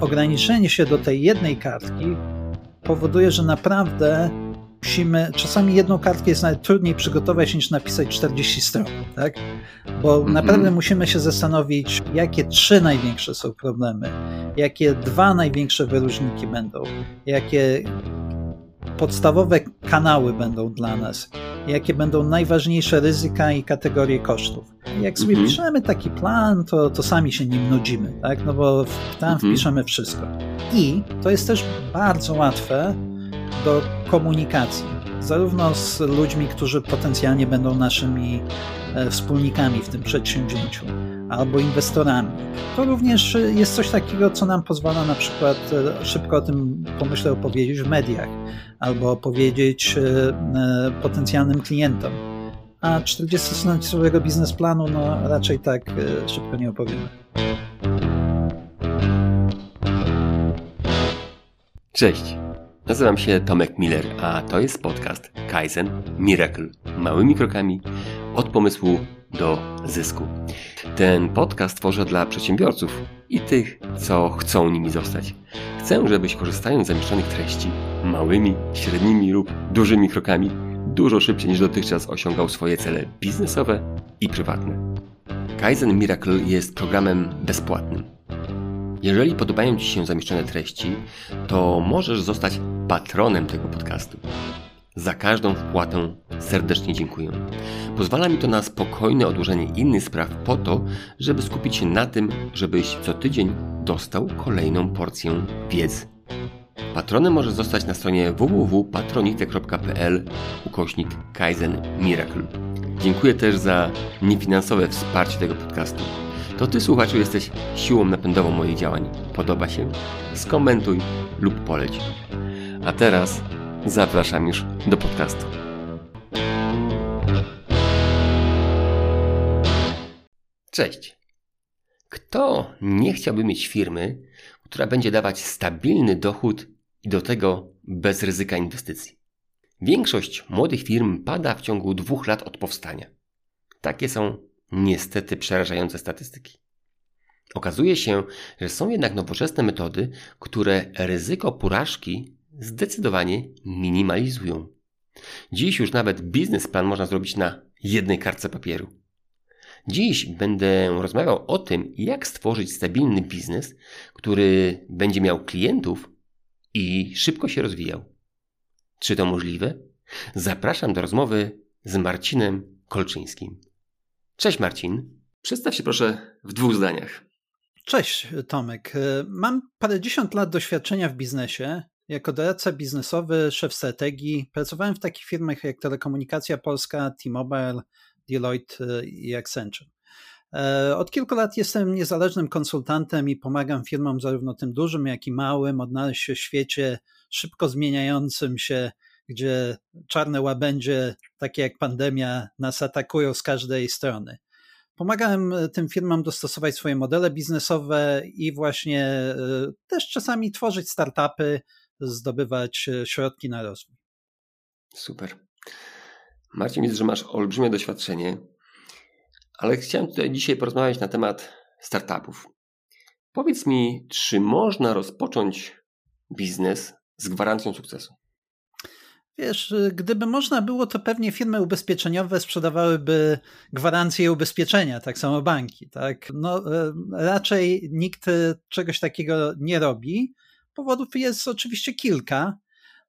ograniczenie się do tej jednej kartki powoduje, że naprawdę musimy, czasami jedną kartkę jest nawet trudniej przygotować niż napisać 40 stron, tak? Bo mm -hmm. naprawdę musimy się zastanowić, jakie trzy największe są problemy, jakie dwa największe wyróżniki będą, jakie podstawowe kanały będą dla nas, jakie będą najważniejsze ryzyka i kategorie kosztów. Jak sobie mhm. piszemy taki plan, to, to sami się nim nudzimy, tak? No bo tam mhm. wpiszemy wszystko. I to jest też bardzo łatwe do komunikacji, zarówno z ludźmi, którzy potencjalnie będą naszymi e, wspólnikami w tym przedsięwzięciu, albo inwestorami. To również jest coś takiego, co nam pozwala na przykład e, szybko o tym pomyślę opowiedzieć w mediach, albo opowiedzieć e, potencjalnym klientom. A 40-stroniowego biznesplanu no raczej tak szybko nie opowiemy. Cześć. Nazywam się Tomek Miller, a to jest podcast Kaizen Miracle. Małymi krokami od pomysłu do zysku. Ten podcast tworzę dla przedsiębiorców i tych, co chcą nimi zostać. Chcę, żebyś korzystając z zamieszczonych treści małymi, średnimi lub dużymi krokami dużo szybciej niż dotychczas osiągał swoje cele biznesowe i prywatne. Kaizen Miracle jest programem bezpłatnym jeżeli podobają Ci się zamieszczone treści, to możesz zostać patronem tego podcastu. Za każdą wpłatę serdecznie dziękuję. Pozwala mi to na spokojne odłożenie innych spraw po to, żeby skupić się na tym, żebyś co tydzień dostał kolejną porcję wiedzy. Patronem możesz zostać na stronie www.patronite.pl ukośnik Kaizen Miracle. Dziękuję też za niefinansowe wsparcie tego podcastu. To Ty, słuchaczu, jesteś siłą napędową moich działań. Podoba się? Skomentuj lub poleć. A teraz zapraszam już do podcastu. Cześć. Kto nie chciałby mieć firmy, która będzie dawać stabilny dochód i do tego bez ryzyka inwestycji? Większość młodych firm pada w ciągu dwóch lat od powstania. Takie są niestety przerażające statystyki. Okazuje się, że są jednak nowoczesne metody, które ryzyko porażki zdecydowanie minimalizują. Dziś już nawet biznesplan można zrobić na jednej kartce papieru. Dziś będę rozmawiał o tym, jak stworzyć stabilny biznes, który będzie miał klientów i szybko się rozwijał. Czy to możliwe? Zapraszam do rozmowy z Marcinem Kolczyńskim. Cześć Marcin. Przedstaw się proszę w dwóch zdaniach. Cześć Tomek. Mam parędziesiąt lat doświadczenia w biznesie. Jako doradca biznesowy, szef strategii, pracowałem w takich firmach jak Telekomunikacja Polska, T-Mobile, Deloitte i Accenture. Od kilku lat jestem niezależnym konsultantem i pomagam firmom, zarówno tym dużym, jak i małym, odnaleźć się w świecie szybko zmieniającym się, gdzie czarne łabędzie, takie jak pandemia, nas atakują z każdej strony. Pomagałem e, tym firmom dostosować swoje modele biznesowe i właśnie e, też czasami tworzyć startupy, zdobywać e, środki na rozwój. Super. Marcin, widzę, że masz olbrzymie doświadczenie, ale chciałem tutaj dzisiaj porozmawiać na temat startupów. Powiedz mi, czy można rozpocząć biznes z gwarancją sukcesu? Wiesz, gdyby można było, to pewnie firmy ubezpieczeniowe sprzedawałyby gwarancje ubezpieczenia, tak samo banki. Tak? No, e, raczej nikt czegoś takiego nie robi. Powodów jest oczywiście kilka.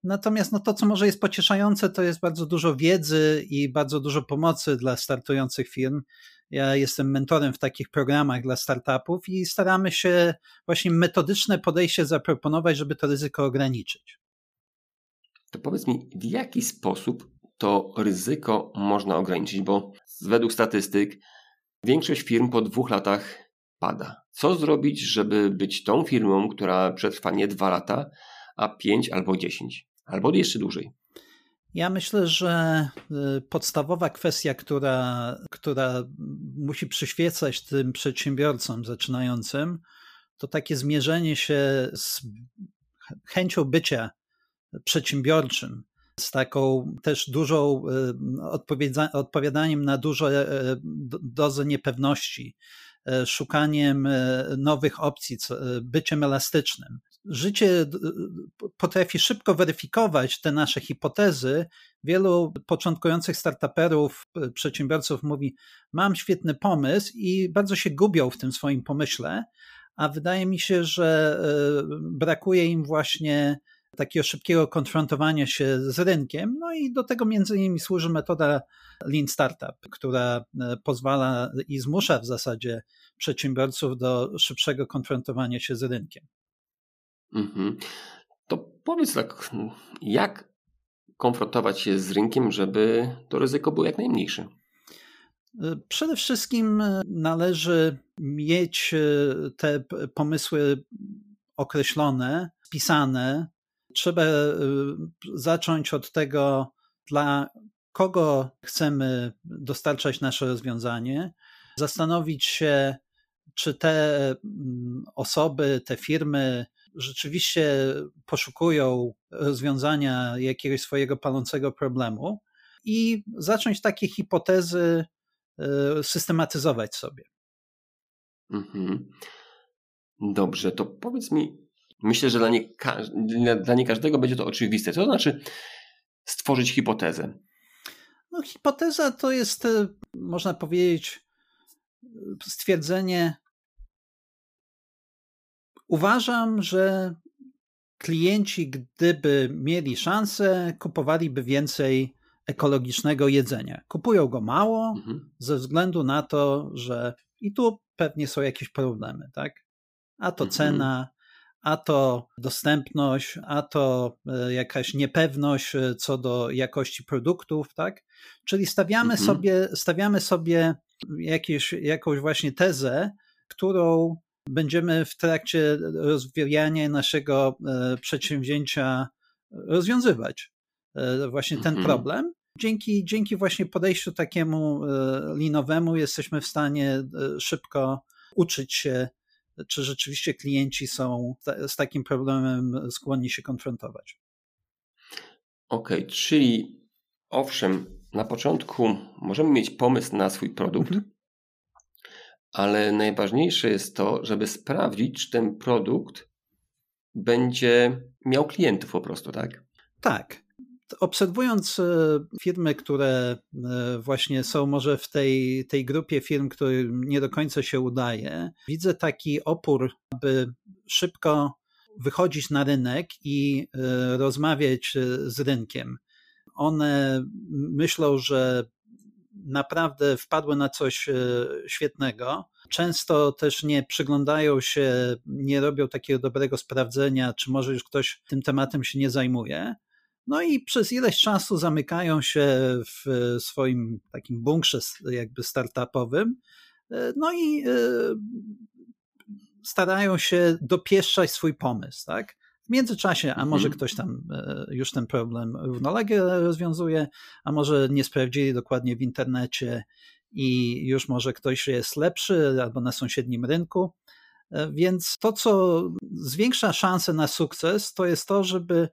Natomiast no, to, co może jest pocieszające, to jest bardzo dużo wiedzy i bardzo dużo pomocy dla startujących firm. Ja jestem mentorem w takich programach dla startupów i staramy się właśnie metodyczne podejście zaproponować, żeby to ryzyko ograniczyć to powiedz mi, w jaki sposób to ryzyko można ograniczyć? Bo według statystyk większość firm po dwóch latach pada. Co zrobić, żeby być tą firmą, która przetrwa nie dwa lata, a pięć albo dziesięć, albo jeszcze dłużej? Ja myślę, że y, podstawowa kwestia, która, która musi przyświecać tym przedsiębiorcom zaczynającym, to takie zmierzenie się z chęcią bycia przedsiębiorczym, z taką też dużą e, odpowiadaniem na dużą e, dozę niepewności, szukaniem nowych opcji, byciem elastycznym. Życie potrafi szybko weryfikować te nasze hipotezy. Wielu początkujących startuperów, przedsiębiorców mówi: Mam świetny pomysł, i bardzo się gubią w tym swoim pomyśle, a wydaje mi się, że brakuje im właśnie takiego szybkiego konfrontowania się z rynkiem. No i do tego między innymi służy metoda Lean Startup, która e, pozwala i zmusza w zasadzie przedsiębiorców do szybszego konfrontowania się z rynkiem. Mhm. To powiedz tak, jak konfrontować się z rynkiem, żeby to ryzyko było jak najmniejsze? E, przede wszystkim e, należy mieć te pomysły określone, spisane, trzeba y, zacząć od tego, dla kogo chcemy dostarczać nasze rozwiązanie, zastanowić się, czy te mm, osoby, te firmy rzeczywiście poszukują rozwiązania jakiegoś swojego palącego problemu i zacząć takie hipotezy y, systematyzować sobie. Mhm. Dobrze, to powiedz mi, Myślę, że dla nie, dla nie każdego będzie to oczywiste. Co to znaczy stworzyć hipotezę? No, hipoteza to jest, e, można powiedzieć, stwierdzenie. Uważam, że klienci, gdyby mieli szansę, kupowaliby więcej ekologicznego jedzenia. Kupują go mało mhm. ze względu na to, że i tu pewnie są jakieś problemy, tak? A to mhm. cena, a to dostępność, a to e, jakaś niepewność e, co do jakości produktów, tak? Czyli stawiamy mhm. sobie, stawiamy sobie jakieś, jakąś właśnie tezę, którą będziemy w trakcie rozwijania naszego e, przedsięwzięcia rozwiązywać. Właśnie ten mhm. problem. Dzięki, dzięki właśnie podejściu takiemu linowemu jesteśmy w stanie szybko uczyć się czy rzeczywiście klienci są z takim problemem skłonni się konfrontować. Okej, okay, czyli owszem, na początku możemy mieć pomysł na swój produkt, mhm. ale najważniejsze jest to, żeby sprawdzić, czy ten produkt będzie miał klientów po prostu, tak? Tak. Obserwując e, firmy, które e, właśnie są może w tej, tej grupie firm, którym nie do końca się udaje, widzę taki opór, aby szybko wychodzić na rynek i e, rozmawiać z rynkiem. One myślą, że naprawdę wpadły na coś świetnego. Często też nie przyglądają się, nie robią takiego dobrego sprawdzenia, czy może już ktoś tym tematem się nie zajmuje. No i przez ileś czasu zamykają się w swoim takim bunkrze jakby startupowym. E, no i e, starają się dopieszczać swój pomysł, tak? W międzyczasie, a może mhm. ktoś tam e, już ten problem równolegle rozwiązuje, a może nie sprawdzili dokładnie w internecie i już może ktoś jest lepszy albo na sąsiednim rynku. Więc to, co zwiększa szanse na sukces, to jest to, żeby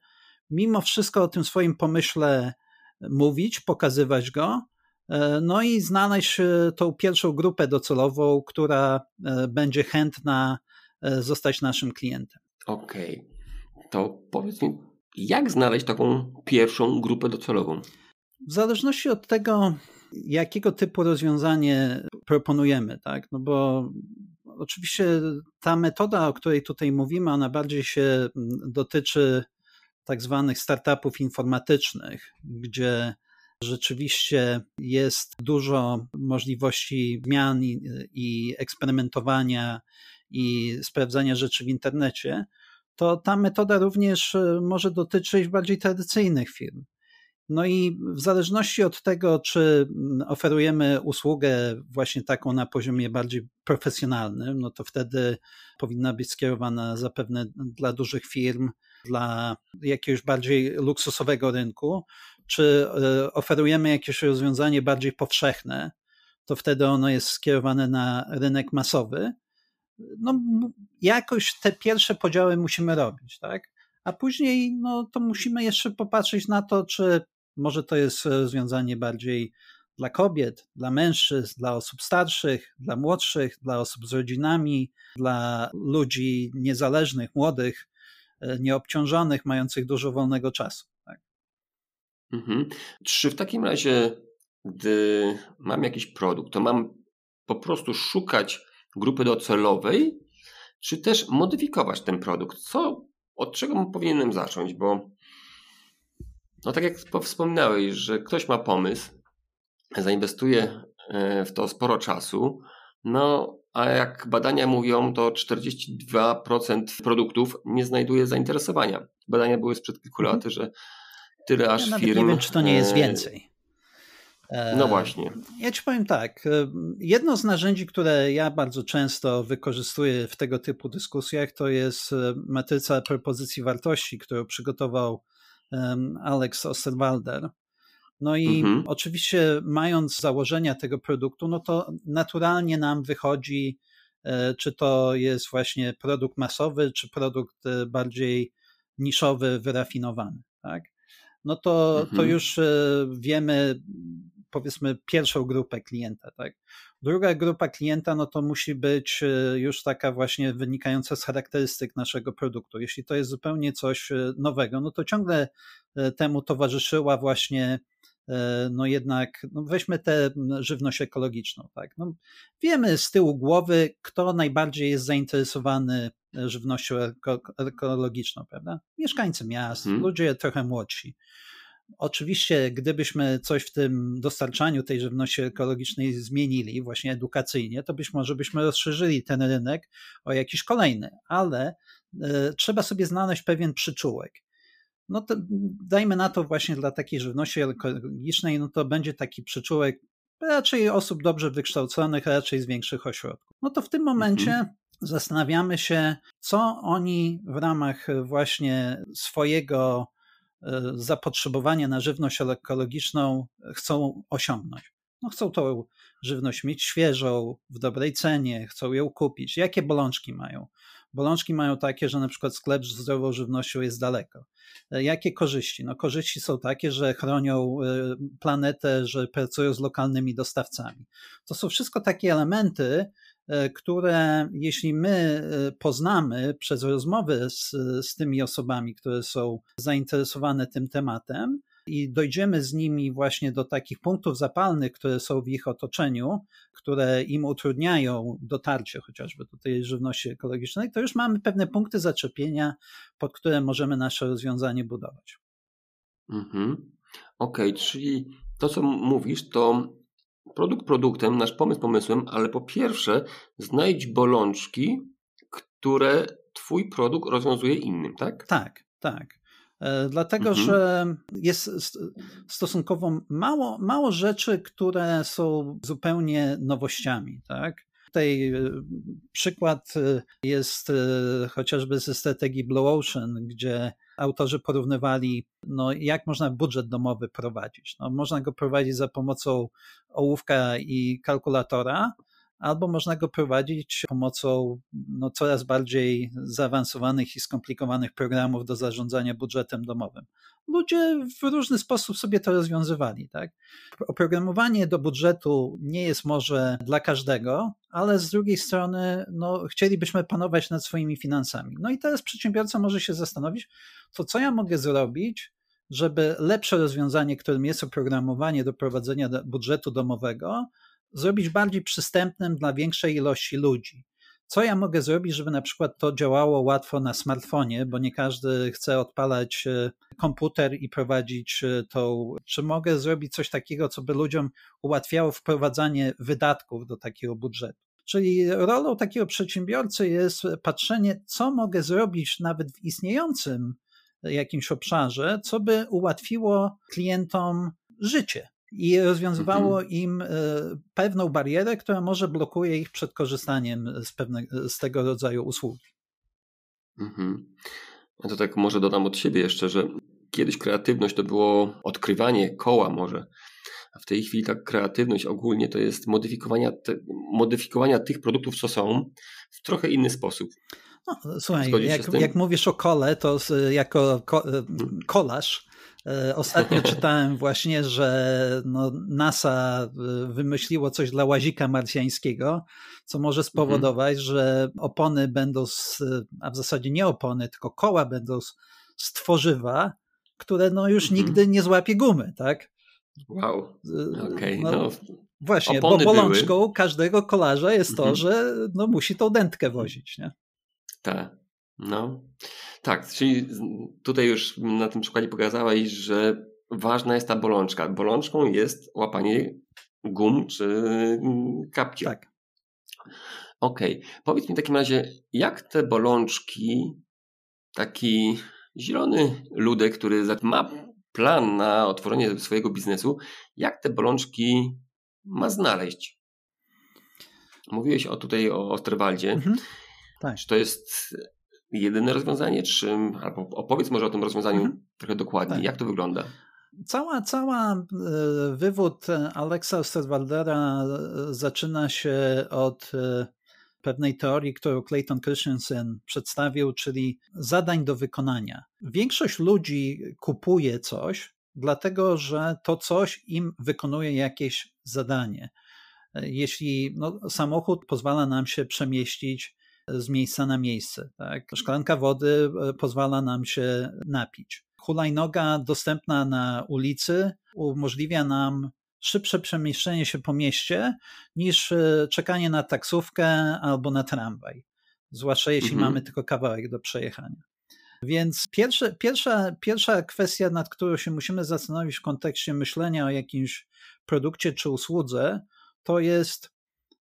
mimo wszystko o tym swoim pomyśle mówić, pokazywać go, e, no i znaleźć e, tą pierwszą grupę docelową, która e, będzie chętna zostać naszym klientem. Okej, okay. to powiedz mi, jak znaleźć taką pierwszą grupę docelową? W zależności od tego, jakiego typu rozwiązanie proponujemy, tak? No bo oczywiście ta metoda, o której tutaj mówimy, ona bardziej się dotyczy tak zwanych startupów informatycznych, gdzie rzeczywiście jest dużo możliwości zmian i, i eksperymentowania i sprawdzania rzeczy w internecie, to ta metoda również e, może dotyczyć bardziej tradycyjnych firm. No i w zależności od tego, czy oferujemy usługę właśnie taką na poziomie bardziej profesjonalnym, no to wtedy powinna być skierowana zapewne dla dużych firm, dla jakiegoś bardziej luksusowego rynku, czy e, oferujemy jakieś rozwiązanie bardziej powszechne, to wtedy ono jest skierowane na rynek masowy. No, jakoś te pierwsze podziały musimy robić, tak? A później, no, to musimy jeszcze popatrzeć na to, czy może to jest rozwiązanie bardziej dla kobiet, dla mężczyzn, dla osób starszych, dla młodszych, dla osób z rodzinami, dla ludzi niezależnych, młodych, e, nieobciążonych, mających dużo wolnego czasu. Tak? Mhm. Czy w takim razie, gdy mam jakiś produkt, to mam po prostu szukać grupy docelowej, czy też modyfikować ten produkt? Co, od czego powinienem zacząć? Bo no tak jak wspominałeś, że ktoś ma pomysł, zainwestuje e, w to sporo czasu, no a jak badania mówią, to 42% produktów nie znajduje zainteresowania. Badania były sprzed kilku mhm. lat, że tyle aż ja firm... Nie wiem, czy to nie jest e, więcej. No właśnie. Ja ci powiem tak. E, jedno z narzędzi, które ja bardzo często wykorzystuję w tego typu dyskusjach, to jest matryca propozycji wartości, którą przygotował Alex Osterwalder. No i mhm. oczywiście, mając założenia tego produktu, no to naturalnie nam wychodzi, e, czy to jest właśnie produkt masowy, czy produkt e, bardziej niszowy, wyrafinowany. Tak? No to, mhm. to już e, wiemy, powiedzmy, pierwszą grupę klienta. Tak? Druga grupa klienta, no to musi być już taka właśnie wynikająca z charakterystyk naszego produktu. Jeśli to jest zupełnie coś nowego, no to ciągle temu towarzyszyła właśnie no jednak no weźmy tę żywność ekologiczną. Tak? No wiemy z tyłu głowy, kto najbardziej jest zainteresowany żywnością ekologiczną, prawda? Mieszkańcy miast, hmm. ludzie trochę młodsi. Oczywiście, gdybyśmy coś w tym dostarczaniu tej żywności ekologicznej zmienili, właśnie edukacyjnie, to być może byśmy rozszerzyli ten rynek o jakiś kolejny, ale y, trzeba sobie znaleźć pewien przyczółek no to dajmy na to właśnie dla takiej żywności ekologicznej, no to będzie taki przyczółek raczej osób dobrze wykształconych, raczej z większych ośrodków. No to w tym momencie mhm. zastanawiamy się, co oni w ramach właśnie swojego e, zapotrzebowania na żywność ekologiczną chcą osiągnąć. No chcą tą żywność mieć świeżą, w dobrej cenie, chcą ją kupić. Jakie bolączki mają? Bolączki mają takie, że na przykład sklep z zdrową żywnością jest daleko. E, jakie korzyści? No korzyści są takie, że chronią e, planetę, że pracują z lokalnymi dostawcami. To są wszystko takie elementy, które jeśli my poznamy przez rozmowy z, z tymi osobami, które są zainteresowane tym tematem, i dojdziemy z nimi właśnie do takich punktów zapalnych, które są w ich otoczeniu, które im utrudniają dotarcie chociażby do tej żywności ekologicznej, to już mamy pewne punkty zaczepienia, pod które możemy nasze rozwiązanie budować. Mhm. Okej, okay, czyli to, co mówisz, to produkt produktem, nasz pomysł pomysłem, ale po pierwsze znajdź bolączki, które Twój produkt rozwiązuje innym, tak? Tak, tak. E, dlatego, mhm. że jest stosunkowo mało, mało rzeczy, które są zupełnie nowościami. Tak? Tutaj e, przykład e, jest chociażby ze strategii Blue Ocean, gdzie autorzy porównywali, no, jak można budżet domowy prowadzić. No, można go prowadzić za pomocą ołówka i kalkulatora, albo można go prowadzić pomocą no, coraz bardziej zaawansowanych i skomplikowanych programów do zarządzania budżetem domowym. Ludzie w różny sposób sobie to rozwiązywali. Tak? Oprogramowanie do budżetu nie jest może dla każdego, ale z drugiej strony no, chcielibyśmy panować nad swoimi finansami. No i teraz przedsiębiorca może się zastanowić, to co ja mogę zrobić, żeby lepsze rozwiązanie, którym jest oprogramowanie do prowadzenia budżetu domowego, zrobić bardziej przystępnym dla większej ilości ludzi. Co ja mogę zrobić, żeby na przykład to działało łatwo na smartfonie, bo nie każdy chce odpalać e, komputer i prowadzić e, tą. Czy mogę zrobić coś takiego, co by ludziom ułatwiało wprowadzanie wydatków do takiego budżetu? Czyli rolą takiego przedsiębiorcy jest patrzenie, co mogę zrobić nawet w istniejącym jakimś obszarze, co by ułatwiło klientom życie i rozwiązywało im e, pewną barierę, która może blokuje ich przed korzystaniem z, pewne, z tego rodzaju usługi. Mhm. Ja to tak może dodam od siebie jeszcze, że kiedyś kreatywność to było odkrywanie koła może, a w tej chwili ta kreatywność ogólnie to jest modyfikowania, te, modyfikowania tych produktów, co są w trochę inny sposób. No, słuchaj, jak, jak, mówisz o kole, to jako ko, E, ostatnio czytałem właśnie, że no NASA e, wymyśliło coś dla łazika marsjańskiego, co może mhm. spowodować, mhm. że opony będą, z, a w zasadzie nie opony, tylko koła będą z, z tworzywa, które no już mhm. nigdy nie złapie gumy, tak? Wow, okej. Okay. No, no, właśnie, bo bolączką były. każdego kolarza jest to, mhm. że no, musi tą dętkę wozić, nie? Tak, no. Tak, czyli tutaj już na tym przykładzie pokazałeś, że ważna jest ta bolączka. Bolączką jest łapanie gum czy mm, kapci. Tak. Okej. Okay. Powiedz mi w takim razie, jak te bolączki taki zielony ludek, który ma plan na otworzenie swojego biznesu, jak te bolączki ma znaleźć? Mówiłeś o tutaj o Osterwaldzie. Mhm. Tak. Czy to jest jedyne rozwiązanie, czy albo opowiedz może o tym rozwiązaniu mhm. trochę dokładniej. Tak. Jak to wygląda? Cała, cała e, wywód Alexa Osterwaldera e, zaczyna się od e, pewnej teorii, którą Clayton Christensen przedstawił, czyli zadań do wykonania. Większość ludzi kupuje coś, dlatego że to coś im wykonuje jakieś zadanie. Jeśli no, samochód pozwala nam się przemieścić z miejsca na miejsce. Tak? Szklanka wody e, pozwala nam się napić. Hulajnoga dostępna na ulicy umożliwia nam szybsze przemieszczenie się po mieście niż e, czekanie na taksówkę albo na tramwaj, zwłaszcza jeśli mhm. mamy tylko kawałek do przejechania. Więc pierwsze, pierwsza, pierwsza kwestia, nad którą się musimy zastanowić w kontekście myślenia o jakimś produkcie czy usłudze, to jest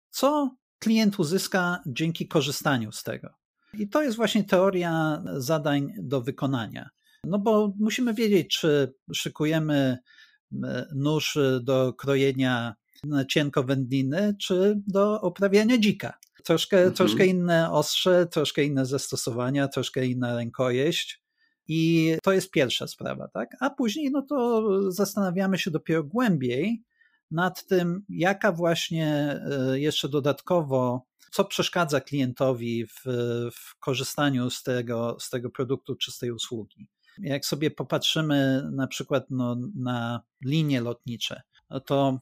co klient uzyska dzięki korzystaniu z tego. I to jest właśnie teoria zadań do wykonania. No bo musimy wiedzieć, czy szykujemy nóż do krojenia cienko wędliny, czy do oprawiania dzika. Troszkę, mhm. troszkę inne ostrze, troszkę inne zastosowania, troszkę inna rękojeść. I to jest pierwsza sprawa, tak? A później, no to zastanawiamy się dopiero głębiej, nad tym, jaka właśnie e, jeszcze dodatkowo, co przeszkadza klientowi w, w korzystaniu z tego, z tego produktu czy z tej usługi. Jak sobie popatrzymy na przykład no, na linie lotnicze, no to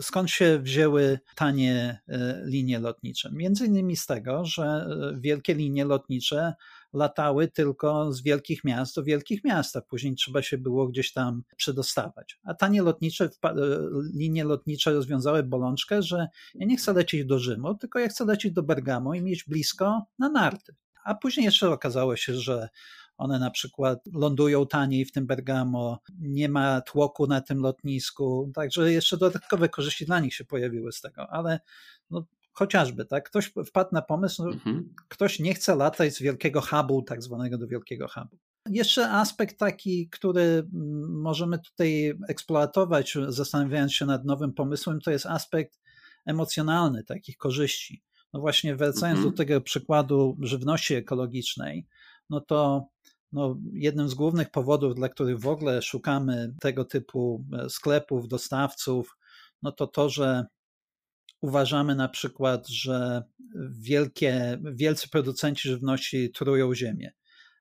skąd się wzięły tanie e, linie lotnicze? Między innymi z tego, że e, wielkie linie lotnicze latały tylko z wielkich miast do wielkich miast, a później trzeba się było gdzieś tam przedostawać. A tanie lotnicze, e, linie lotnicze rozwiązały bolączkę, że ja nie chcę lecieć do Rzymu, tylko ja chcę lecieć do Bergamo i mieć blisko na narty. A później jeszcze okazało się, że one na przykład lądują taniej w tym Bergamo, nie ma tłoku na tym lotnisku, także jeszcze dodatkowe korzyści dla nich się pojawiły z tego, ale no, chociażby, tak? Ktoś wpadł na pomysł, no, mhm. ktoś nie chce latać z wielkiego hubu, tak zwanego do wielkiego hubu. Jeszcze aspekt taki, który mm, możemy tutaj eksploatować, zastanawiając się nad nowym pomysłem, to jest aspekt emocjonalny takich korzyści. No właśnie, wracając mhm. do tego przykładu żywności ekologicznej, no to no, jednym z głównych powodów, dla których w ogóle szukamy tego typu e, sklepów, dostawców, no to to, że uważamy na przykład, że wielkie, wielcy producenci żywności trują ziemię,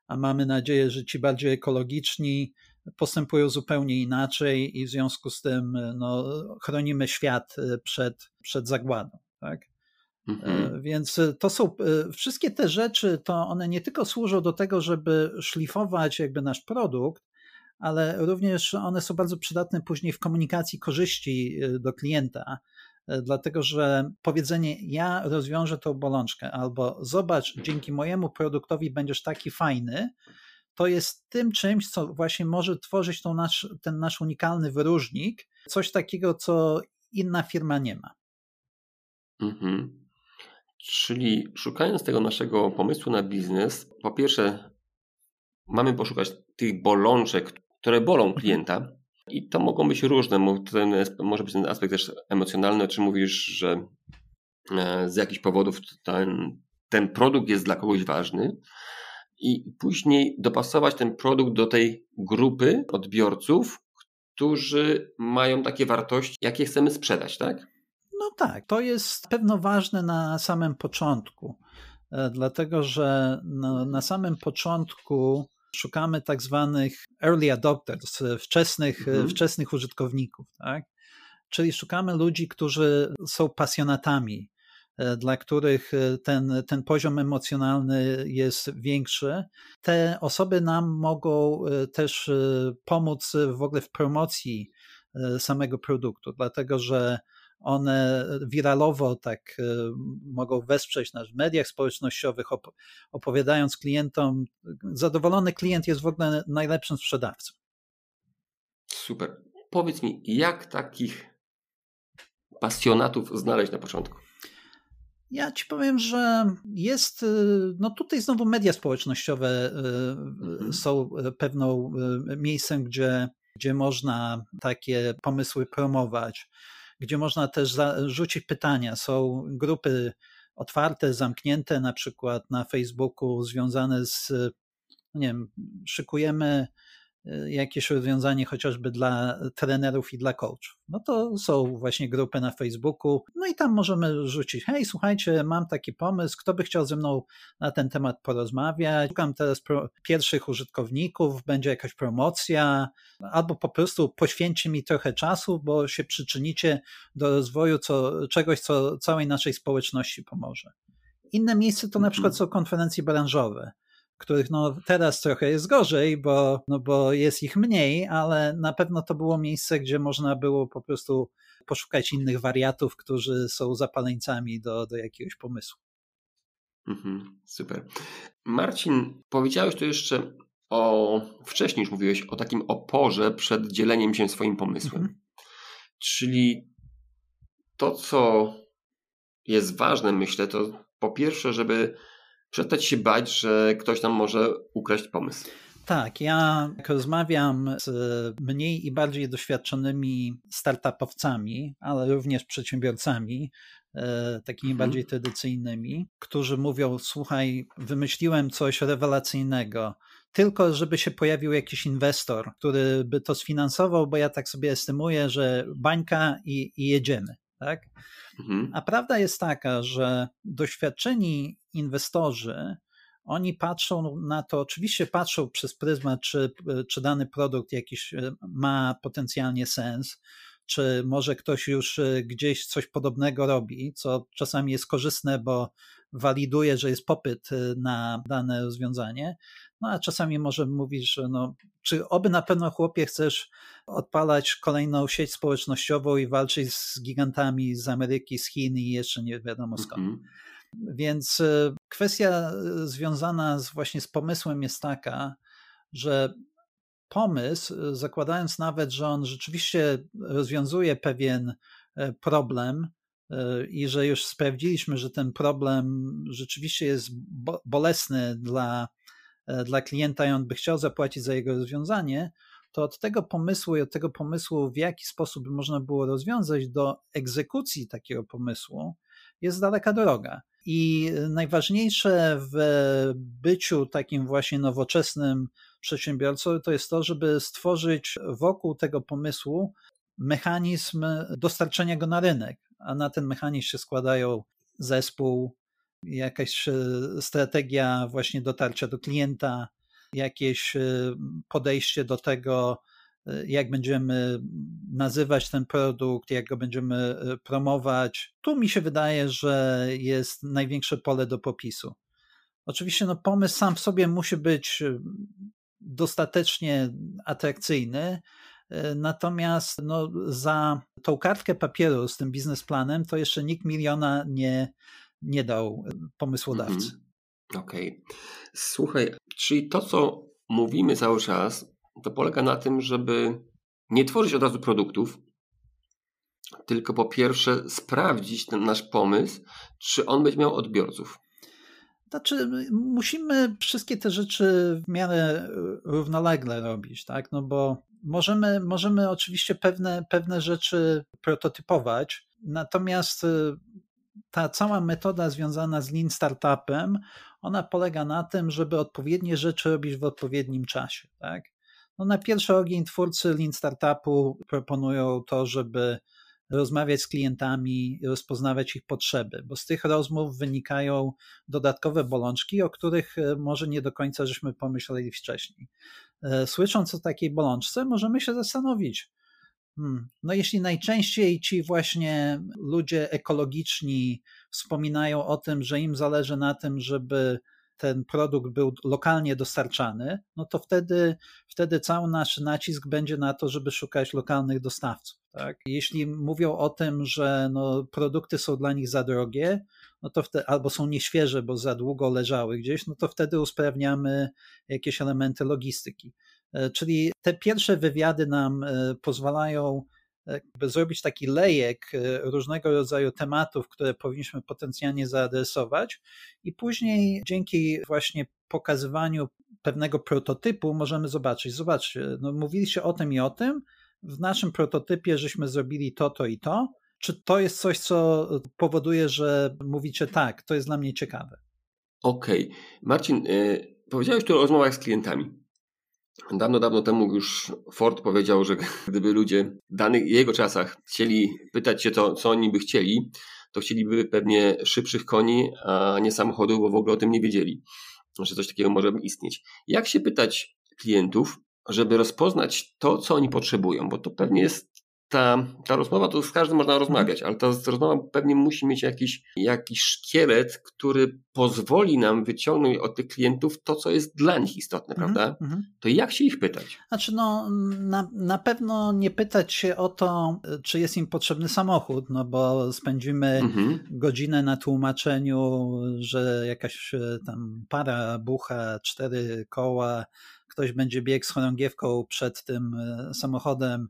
a mamy nadzieję, że ci bardziej ekologiczni postępują zupełnie inaczej i w związku z tym no, chronimy świat e, przed, przed zagładą. Tak? Mhm. E, więc to są e, wszystkie te rzeczy, to one nie tylko służą do tego, żeby szlifować jakby nasz produkt, ale również one są bardzo przydatne później w komunikacji korzyści do klienta, dlatego że powiedzenie ja rozwiążę tą bolączkę albo zobacz, dzięki mojemu produktowi będziesz taki fajny, to jest tym czymś, co właśnie może tworzyć tą nasz, ten nasz unikalny wyróżnik, coś takiego, co inna firma nie ma. Mhm. Czyli szukając tego naszego pomysłu na biznes, po pierwsze mamy poszukać tych bolączek, które bolą mhm. klienta, i to mogą być różne. Ten, może być ten aspekt też emocjonalny, czy mówisz, że e, z jakichś powodów ten, ten produkt jest dla kogoś ważny i później dopasować ten produkt do tej grupy odbiorców, którzy mają takie wartości, jakie chcemy sprzedać, tak? No tak, to jest pewno ważne na samym początku, e, dlatego że na, na samym początku szukamy tak zwanych early adopters, wczesnych, mhm. wczesnych użytkowników, tak? Czyli szukamy ludzi, którzy są pasjonatami, e, dla których e, ten, ten poziom emocjonalny jest większy. Te osoby nam mogą e, też pomóc w ogóle w promocji samego produktu, dlatego że one wiralowo tak mogą wesprzeć nas w mediach społecznościowych, opowiadając klientom. Zadowolony klient jest w ogóle najlepszym sprzedawcą. Super. Powiedz mi, jak takich pasjonatów znaleźć na początku? Ja ci powiem, że jest, y, no tutaj znowu media społecznościowe y, mhm. są pewną y, miejscem, gdzie, gdzie można takie pomysły promować, gdzie można też rzucić pytania. Są grupy otwarte, zamknięte, na przykład na Facebooku, związane z, nie wiem, szykujemy jakieś rozwiązanie chociażby dla trenerów i dla coachów. No to są właśnie grupy na Facebooku, no i tam możemy rzucić, hej, słuchajcie, mam taki pomysł, kto by chciał ze mną na ten temat porozmawiać, szukam teraz pro, pierwszych użytkowników, będzie jakaś promocja, albo po prostu poświęci mi trochę czasu, bo się przyczynicie do rozwoju co, czegoś, co całej naszej społeczności pomoże. Inne miejsce to na mhm. przykład są konferencje branżowe których no teraz trochę jest gorzej, bo, no bo jest ich mniej, ale na pewno to było miejsce, gdzie można było po prostu poszukać innych wariatów, którzy są zapaleńcami do, do jakiegoś pomysłu. Mhm, super. Marcin, powiedziałeś tu jeszcze o, wcześniej już mówiłeś o takim oporze przed dzieleniem się swoim pomysłem. Mhm. Czyli to, co jest ważne, myślę, to po pierwsze, żeby przestać się bać, że ktoś tam może ukraść pomysł. Tak, ja rozmawiam z mniej i bardziej doświadczonymi startupowcami, ale również przedsiębiorcami, e, takimi mhm. bardziej tradycyjnymi, którzy mówią: Słuchaj, wymyśliłem coś rewelacyjnego, tylko żeby się pojawił jakiś inwestor, który by to sfinansował, bo ja tak sobie estymuję, że bańka i, i jedziemy. Tak? Mhm. A prawda jest taka, że doświadczeni inwestorzy, oni patrzą na to, oczywiście patrzą przez pryzmat, czy, czy dany produkt jakiś e, ma potencjalnie sens, czy może ktoś już e, gdzieś coś podobnego robi, co czasami jest korzystne, bo waliduje, że jest popyt e, na dane rozwiązanie. No a czasami może mówisz, że no, czy oby na pewno chłopie chcesz odpalać kolejną sieć społecznościową i walczyć z gigantami z Ameryki, z Chin i jeszcze nie wiadomo skąd. Mm -hmm. Więc e, kwestia e, związana z, właśnie z pomysłem jest taka, że pomysł, e, zakładając nawet, że on rzeczywiście rozwiązuje pewien problem i że już sprawdziliśmy, że ten problem rzeczywiście jest bolesny dla, dla klienta i on by chciał zapłacić za jego rozwiązanie, to od tego pomysłu i od tego pomysłu, w jaki sposób można było rozwiązać, do egzekucji takiego pomysłu jest daleka droga. I najważniejsze w byciu takim właśnie nowoczesnym przedsiębiorcą to jest to, żeby stworzyć wokół tego pomysłu mechanizm dostarczenia go na rynek, a na ten mechanizm się składają zespół, jakaś e, strategia właśnie dotarcia do klienta, jakieś e, podejście do tego, jak będziemy nazywać ten produkt, jak go będziemy e, promować. Tu mi się wydaje, że jest największe pole do popisu. Oczywiście no, pomysł sam w sobie musi być e, dostatecznie atrakcyjny, e, Natomiast no, za tą kartkę papieru z tym biznesplanem to jeszcze nikt miliona nie, nie dał pomysłodawcy. Mhm. Okej. Okay. Słuchaj, czyli to, co mówimy cały czas, to polega na tym, żeby nie tworzyć od razu produktów, tylko po pierwsze sprawdzić ten nasz pomysł, czy on będzie miał odbiorców. Znaczy, musimy wszystkie te rzeczy w miarę równolegle robić, tak? No bo możemy, możemy oczywiście pewne, pewne rzeczy prototypować, natomiast y, ta cała metoda związana z Lean Startupem, ona polega na tym, żeby odpowiednie rzeczy robić w odpowiednim czasie, tak? No na pierwszy ogień twórcy Lean Startupu proponują to, żeby rozmawiać z klientami, rozpoznawać ich potrzeby, bo z tych rozmów wynikają dodatkowe bolączki, o których e, może nie do końca żeśmy pomyśleli wcześniej. słysząc o takiej bolączce, możemy się zastanowić, Hmm. No jeśli najczęściej ci właśnie ludzie ekologiczni wspominają o tym, że im zależy na tym, żeby ten produkt był lokalnie dostarczany, no to wtedy, wtedy cały nasz nacisk będzie na to, żeby szukać lokalnych dostawców. Tak? Jeśli mówią o tym, że no, produkty są dla nich za drogie, no to wtedy, albo są nieświeże, bo za długo leżały gdzieś, no to wtedy usprawniamy jakieś elementy logistyki. E, czyli te pierwsze wywiady nam e, pozwalają zrobić taki lejek e, różnego rodzaju tematów, które powinniśmy potencjalnie zaadresować, i później dzięki właśnie pokazywaniu pewnego prototypu możemy zobaczyć. Zobaczcie, no mówiliście o tym i o tym. W naszym prototypie żeśmy zrobili to, to i to. Czy to jest coś, co powoduje, że mówicie tak, to jest dla mnie ciekawe? Okej. Okay. Marcin, powiedziałeś tu o rozmowach z klientami. Dawno, dawno temu już Ford powiedział, że gdyby ludzie w danych jego czasach chcieli pytać się to, co oni by chcieli, to chcieliby pewnie szybszych koni, a nie samochodów, bo w ogóle o tym nie wiedzieli, że coś takiego może istnieć. Jak się pytać klientów, żeby rozpoznać to, co oni potrzebują, bo to pewnie jest ta, ta rozmowa, to z każdym można rozmawiać, ale ta rozmowa pewnie musi mieć jakiś, jakiś szkielet, który pozwoli nam wyciągnąć od tych klientów to, co jest dla nich istotne, -hmm, prawda? Mm -hmm. To jak się ich pytać? Znaczy, no, na, na pewno nie pytać się o to, czy jest im potrzebny samochód, no bo spędzimy mm -hmm. godzinę na tłumaczeniu, że jakaś e, tam para, bucha, cztery koła, ktoś będzie biegł z chorągiewką przed tym e, samochodem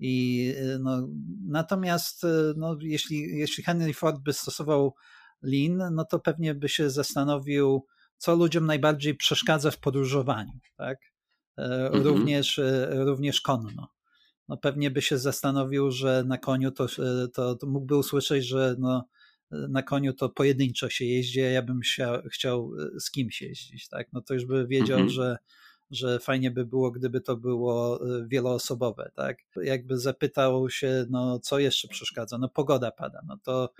i y, no, natomiast y, no, jeśli, jeśli Henry Ford by stosował Lean, no to pewnie by się zastanowił, co ludziom najbardziej przeszkadza w podróżowaniu, tak? E, mhm. Również, e, również konno. No pewnie by się zastanowił, że na koniu to, e, to, to mógłby usłyszeć, że no, na koniu to pojedynczo się jeździ, a ja bym chciał, chciał z kimś jeździć, tak? No to już by wiedział, mhm. że że fajnie by było, gdyby to było y, wieloosobowe, tak? Jakby zapytał się, no co jeszcze przeszkadza? No pogoda pada, no to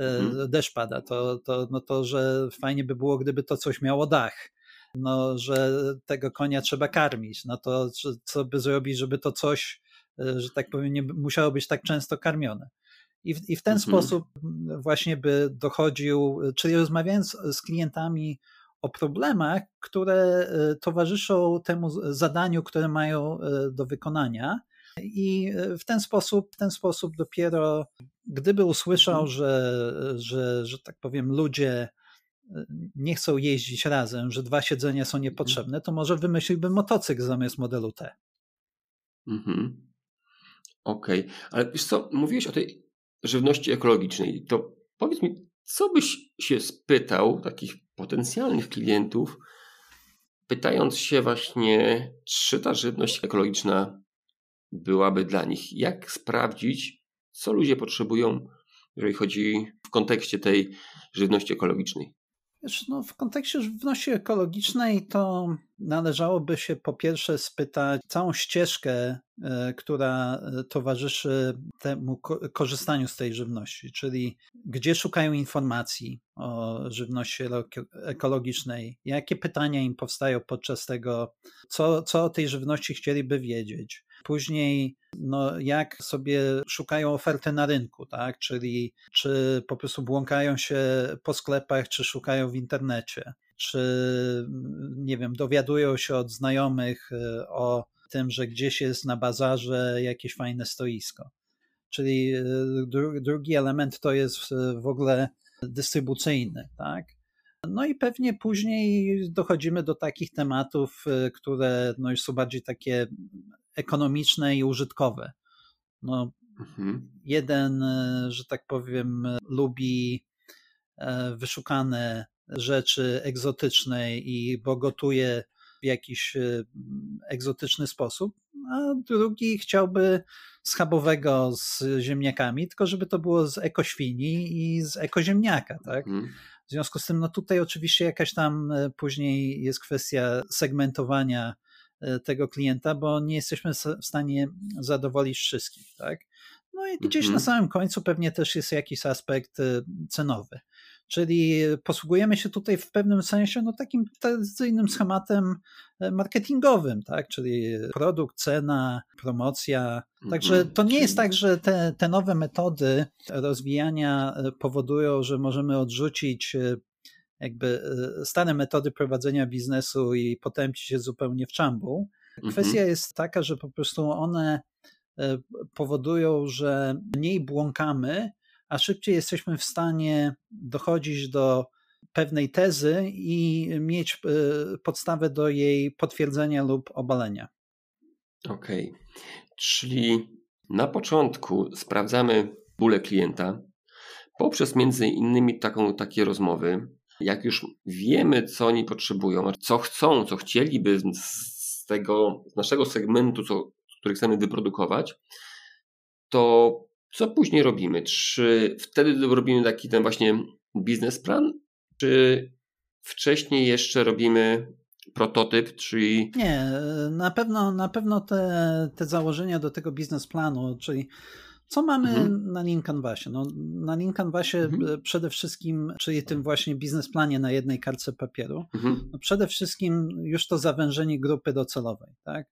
y, mhm. deszcz pada, to, to, no to, że fajnie by było, gdyby to coś miało dach, no, że tego konia trzeba karmić, no to co by zrobić, żeby to coś, y, że tak powiem, nie musiało być tak często karmione. I w, i w ten mhm. sposób właśnie by dochodził, czyli rozmawiając z klientami o problemach, które e, towarzyszą temu zadaniu, które mają e, do wykonania. I e, w ten sposób, w ten sposób dopiero, gdyby usłyszał, mhm. że, że, że tak powiem, ludzie nie chcą jeździć razem, że dwa siedzenia są mhm. niepotrzebne, to może wymyśliłby motocykl zamiast modelu T. Mhm. Okej, okay. ale wiesz co, mówiłeś o tej żywności ekologicznej, to powiedz mi, co byś się spytał takich potencjalnych klientów, pytając się właśnie, czy ta żywność ekologiczna byłaby dla nich? Jak sprawdzić, co ludzie potrzebują, jeżeli chodzi w kontekście tej żywności ekologicznej? Wiesz, no, w kontekście żywności ekologicznej to należałoby się po pierwsze spytać całą ścieżkę, e, która e, towarzyszy temu korzystaniu z tej żywności, czyli gdzie szukają informacji o żywności ekologicznej, jakie pytania im powstają podczas tego, co, co o tej żywności chcieliby wiedzieć. Później, no, jak sobie szukają oferty na rynku, tak? Czyli czy po prostu błąkają się po sklepach, czy szukają w internecie czy nie wiem, dowiadują się od znajomych e, o tym, że gdzieś jest na bazarze jakieś fajne stoisko. Czyli e, drugi element to jest w ogóle dystrybucyjny, tak? No i pewnie później dochodzimy do takich tematów, które no już są bardziej takie ekonomiczne i użytkowe. No, mhm. Jeden, że tak powiem, lubi wyszukane rzeczy egzotycznej i bo gotuje w jakiś e, egzotyczny sposób, a drugi chciałby schabowego z ziemniakami, tylko żeby to było z ekoświni i z ekoziemniaka, tak? Mhm. W związku z tym, no tutaj oczywiście jakaś tam e, później jest kwestia segmentowania e, tego klienta, bo nie jesteśmy w stanie zadowolić wszystkich, tak? No i gdzieś mhm. na samym końcu pewnie też jest jakiś aspekt cenowy. Czyli posługujemy się tutaj w pewnym sensie no, takim tradycyjnym schematem e, marketingowym, tak? czyli produkt, cena, promocja. Także mhm. to nie jest tak, że te, te nowe metody rozwijania e, powodują, że możemy odrzucić e, jakby stare metody prowadzenia biznesu i potępić się zupełnie w czambu. Kwestia mhm. jest taka, że po prostu one powodują, że mniej błąkamy, a szybciej jesteśmy w stanie dochodzić do pewnej tezy i mieć e, podstawę do jej potwierdzenia lub obalenia. Okej, okay. czyli na początku sprawdzamy bóle klienta poprzez między innymi taką, takie rozmowy. Jak już wiemy, co oni potrzebują, co chcą, co chcieliby z tego, z naszego segmentu, co, który chcemy wyprodukować, to co później robimy? Czy wtedy robimy taki ten właśnie biznesplan, czy wcześniej jeszcze robimy prototyp, czyli... Nie, na pewno, na pewno te, te założenia do tego biznesplanu, czyli co mamy mhm. na Lean Canvasie? No, na Lean Canvasie mhm. przede wszystkim, czyli tym właśnie biznesplanie na jednej kartce papieru, mhm. no przede wszystkim już to zawężenie grupy docelowej, tak?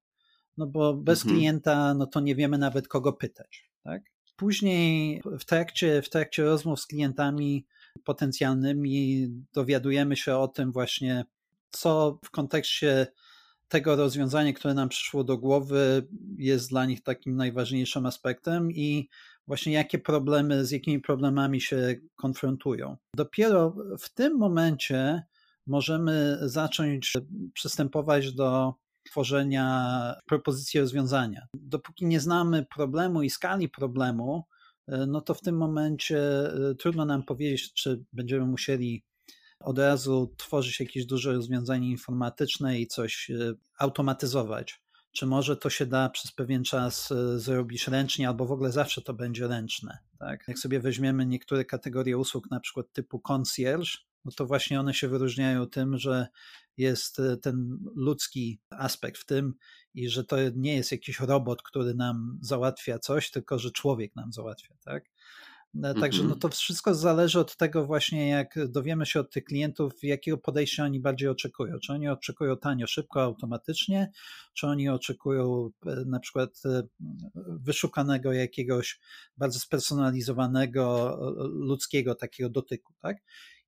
No bo bez mhm. klienta, no to nie wiemy nawet kogo pytać, tak? Później w trakcie, w trakcie rozmów z klientami potencjalnymi dowiadujemy się o tym właśnie, co w kontekście tego rozwiązania, które nam przyszło do głowy, jest dla nich takim najważniejszym aspektem i właśnie jakie problemy, z jakimi problemami się konfrontują. Dopiero w tym momencie możemy zacząć przystępować do tworzenia propozycji rozwiązania. Dopóki nie znamy problemu i skali problemu, no to w tym momencie e, trudno nam powiedzieć, czy będziemy musieli od razu tworzyć jakieś duże rozwiązanie informatyczne i coś e, automatyzować. Czy może to się da przez pewien czas zrobić ręcznie, albo w ogóle zawsze to będzie ręczne. Tak? Jak sobie weźmiemy niektóre kategorie usług, na przykład typu concierge, no to właśnie one się wyróżniają tym, że jest e, ten ludzki aspekt w tym i że to nie jest jakiś robot, który nam załatwia coś, tylko że człowiek nam załatwia, tak? E, także no mhm. to wszystko zależy od tego właśnie, jak dowiemy się od tych klientów, jakiego podejścia oni bardziej oczekują. Czy oni oczekują tanio, szybko, automatycznie, czy oni oczekują e, na przykład wyszukanego jakiegoś bardzo spersonalizowanego ludzkiego takiego dotyku, tak?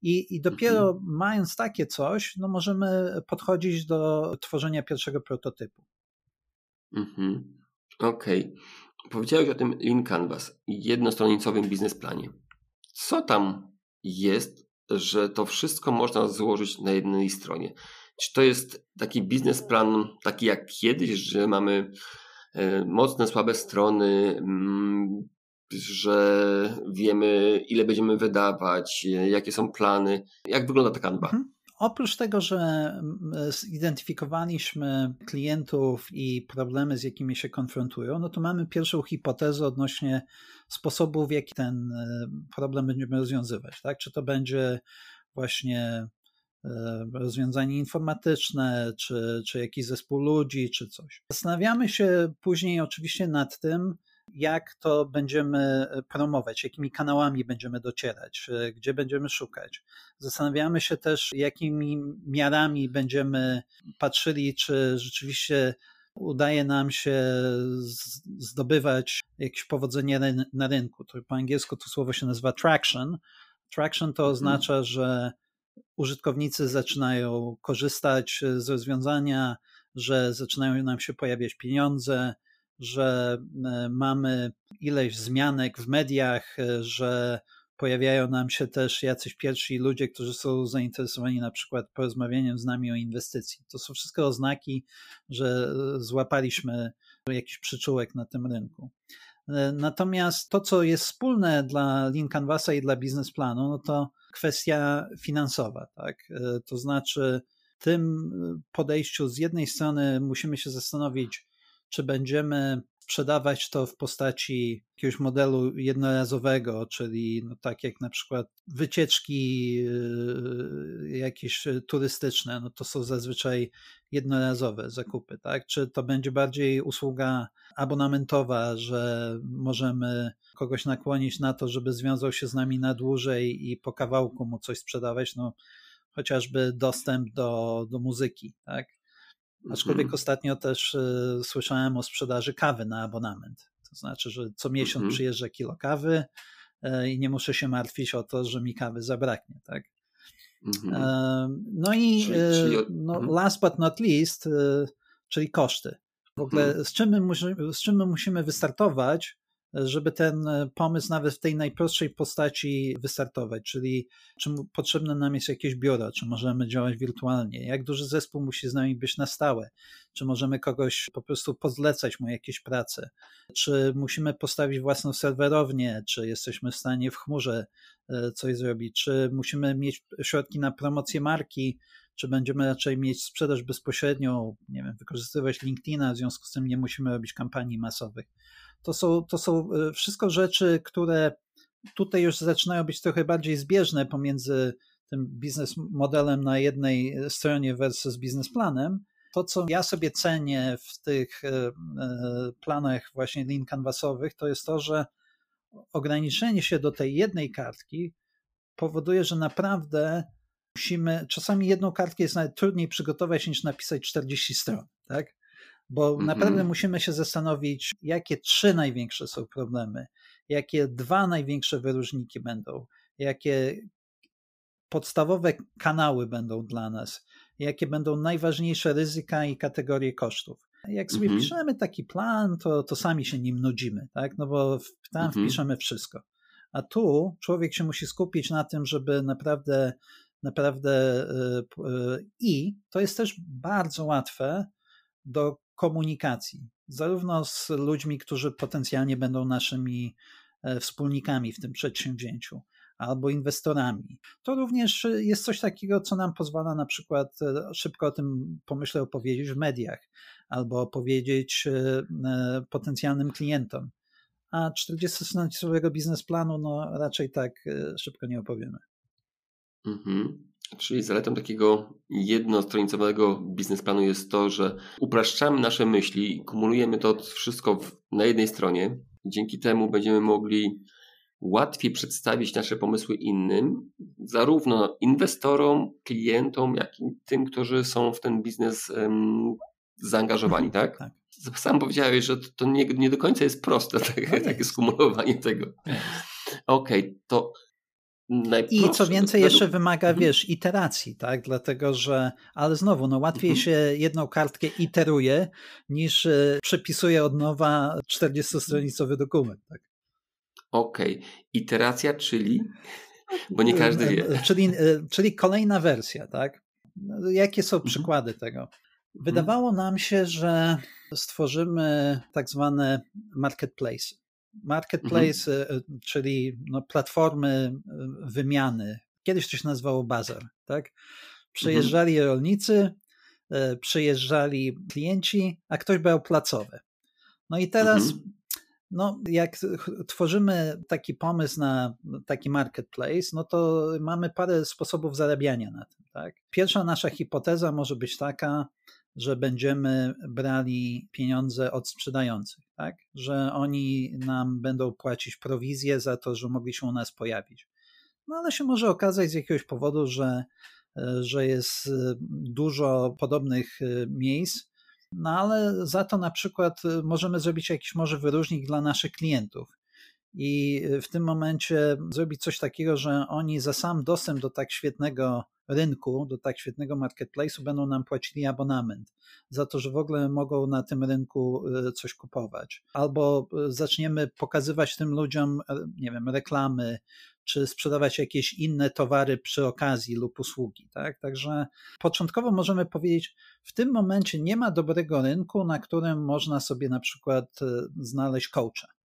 I, i dopiero mhm. mając takie coś, no możemy podchodzić do tworzenia pierwszego prototypu. Mhm. Okej. Okay. Powiedziałeś o tym Lean Canvas, jednostronicowym biznesplanie. Co tam jest, że to wszystko można złożyć na jednej stronie? Czy to jest taki biznesplan, taki jak kiedyś, że mamy e, mocne, słabe strony, mm, że wiemy, ile będziemy wydawać, jakie są plany. Jak wygląda ta kanwa? Mhm. Oprócz tego, że zidentyfikowaliśmy klientów i problemy, z jakimi się konfrontują, no to mamy pierwszą hipotezę odnośnie sposobu, w jaki ten e, problem będziemy rozwiązywać. Tak? Czy to będzie właśnie e, rozwiązanie informatyczne, czy, czy jakiś zespół ludzi, czy coś. Zastanawiamy się później oczywiście nad tym, jak to będziemy e, promować, jakimi kanałami będziemy docierać, e, gdzie będziemy szukać. Zastanawiamy się też, jakimi miarami będziemy patrzyli, czy rzeczywiście udaje nam się zdobywać jakieś powodzenie na rynku. To po angielsku to słowo się nazywa traction. Traction to mhm. oznacza, że użytkownicy zaczynają korzystać z rozwiązania, że zaczynają nam się pojawiać pieniądze, że e, mamy ileś zmianek w mediach, e, że pojawiają nam się też jacyś pierwsi ludzie, którzy są zainteresowani na przykład porozmawianiem z nami o inwestycji. To są wszystko oznaki, że e, złapaliśmy jakiś przyczółek na tym rynku. Natomiast to, co jest wspólne dla Lean Canvasa i dla biznesplanu, no to kwestia finansowa. Tak? To znaczy, tym podejściu z jednej strony musimy się zastanowić, czy będziemy sprzedawać to w postaci jakiegoś modelu jednorazowego, czyli no tak jak na przykład wycieczki yy, jakieś turystyczne, no to są zazwyczaj jednorazowe zakupy, tak? Czy to będzie bardziej usługa abonamentowa, że możemy kogoś nakłonić na to, żeby związał się z nami na dłużej i po kawałku mu coś sprzedawać, no chociażby dostęp do, do muzyki, tak? Aczkolwiek mm. ostatnio też y, słyszałem o sprzedaży kawy na abonament. To znaczy, że co miesiąc mm. przyjeżdża kilo kawy y, i nie muszę się martwić o to, że mi kawy zabraknie, tak? Mm. no i czyli, czyli... No, mhm. last but not least, czyli koszty. W ogóle mhm. z czym, my, z czym my musimy wystartować, żeby ten e, pomysł nawet w tej najprostszej postaci wystartować, czyli czy potrzebne nam jest jakieś biuro, czy możemy działać wirtualnie, jak duży zespół musi z nami być na stałe, czy możemy kogoś po prostu pozlecać mu jakieś prace, czy musimy postawić własną serwerownię, czy jesteśmy w stanie w chmurze e, coś zrobić, czy musimy mieć środki na promocję marki, czy będziemy raczej mieć sprzedaż bezpośrednią, nie wiem, wykorzystywać LinkedIna, w związku z tym nie musimy robić kampanii masowych to są, to są e, wszystko rzeczy, które tutaj już zaczynają być trochę bardziej zbieżne pomiędzy tym biznes modelem na jednej stronie versus biznesplanem. To, co ja sobie cenię w tych e, e, planach właśnie lean canvasowych, to jest to, że ograniczenie się do tej jednej kartki powoduje, że naprawdę musimy, czasami jedną kartkę jest nawet trudniej przygotować niż napisać 40 stron, tak? bo mm -hmm. naprawdę musimy się zastanowić, jakie trzy największe są problemy, jakie dwa największe wyróżniki będą, jakie podstawowe kanały będą dla nas, jakie będą najważniejsze ryzyka i kategorie kosztów. Jak sobie mm -hmm. piszemy taki plan, to, to sami się nim nudzimy, tak? No bo tam mm -hmm. wpiszemy wszystko. A tu człowiek się musi skupić na tym, żeby naprawdę, naprawdę yy, yy, i to jest też bardzo łatwe do komunikacji, zarówno z ludźmi, którzy potencjalnie będą naszymi e, wspólnikami w tym przedsięwzięciu, albo inwestorami. To również jest coś takiego, co nam pozwala na przykład e, szybko o tym pomyślę opowiedzieć w mediach, albo opowiedzieć e, potencjalnym klientom. A 40-stronowego biznesplanu no, raczej tak szybko nie opowiemy. Mhm. Czyli zaletą takiego jednostronicowego biznesplanu jest to, że upraszczamy nasze myśli, kumulujemy to wszystko na jednej stronie. Dzięki temu będziemy mogli łatwiej przedstawić nasze pomysły innym, zarówno inwestorom, klientom, jak i tym, którzy są w ten biznes um, zaangażowani, tak? tak? Sam powiedziałeś, że to nie, nie do końca jest proste, tak, no takie skumulowanie tego. Okej, okay, to i co więcej, jeszcze wymaga, mhm. wiesz, iteracji, tak? Dlatego, że, ale znowu, no łatwiej mhm. się jedną kartkę iteruje, niż e, przepisuje od nowa 40-stronicowy dokument, tak? Okej. Okay. Iteracja, czyli? Bo nie każdy wie. E, czyli, e, czyli kolejna wersja, tak? No, jakie są mhm. przykłady tego? Wydawało nam się, że stworzymy tak zwane marketplace. Marketplace, mhm. E, czyli no, platformy e, wymiany. Kiedyś to się nazywało bazar, tak? Przyjeżdżali mhm. rolnicy, przyjeżdżali klienci, a ktoś brał placowe. No i teraz, mhm. no, jak tworzymy taki pomysł na taki marketplace, no to mamy parę sposobów zarabiania na tym, tak? Pierwsza nasza hipoteza może być taka, że będziemy brali pieniądze od sprzedających, tak? że oni nam będą płacić prowizję za to, że mogli się u nas pojawić. No ale się może okazać z jakiegoś powodu, że, że jest dużo podobnych miejsc, no ale za to na przykład możemy zrobić jakiś może wyróżnik dla naszych klientów. I w tym momencie zrobić coś takiego, że oni za sam dostęp do tak świetnego rynku, do tak świetnego marketplace'u będą nam płacili abonament za to, że w ogóle mogą na tym rynku e, coś kupować. Albo e, zaczniemy pokazywać tym ludziom, e, nie wiem, reklamy, czy sprzedawać jakieś inne towary przy okazji lub usługi. Tak? Także początkowo możemy powiedzieć, w tym momencie nie ma dobrego rynku, na którym można sobie na przykład znaleźć coacha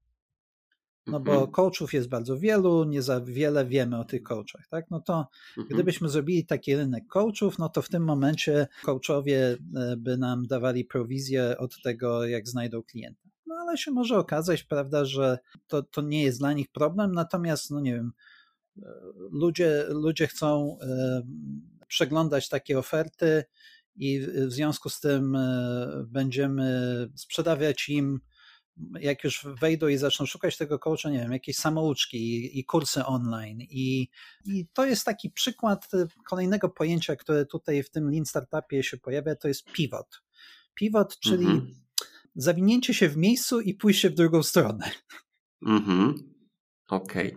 no bo mhm. coachów jest bardzo wielu, nie za wiele wiemy o tych coachach, tak? No to mhm. gdybyśmy zrobili taki rynek coachów, no to w tym momencie coachowie e, by nam dawali prowizję od tego, jak znajdą klienta. No ale się może okazać, prawda, że to, to nie jest dla nich problem, natomiast, no nie wiem, ludzie, ludzie chcą przeglądać takie oferty i w związku z tym będziemy sprzedawać im jak już wejdą i zaczną szukać tego coacha, nie wiem, jakieś samouczki i, i kursy online. I, I to jest taki przykład kolejnego pojęcia, które tutaj w tym Lean Startupie się pojawia, to jest pivot. Pivot, czyli mhm. zawinięcie się w miejscu i pójście w drugą stronę. Mhm. Okej.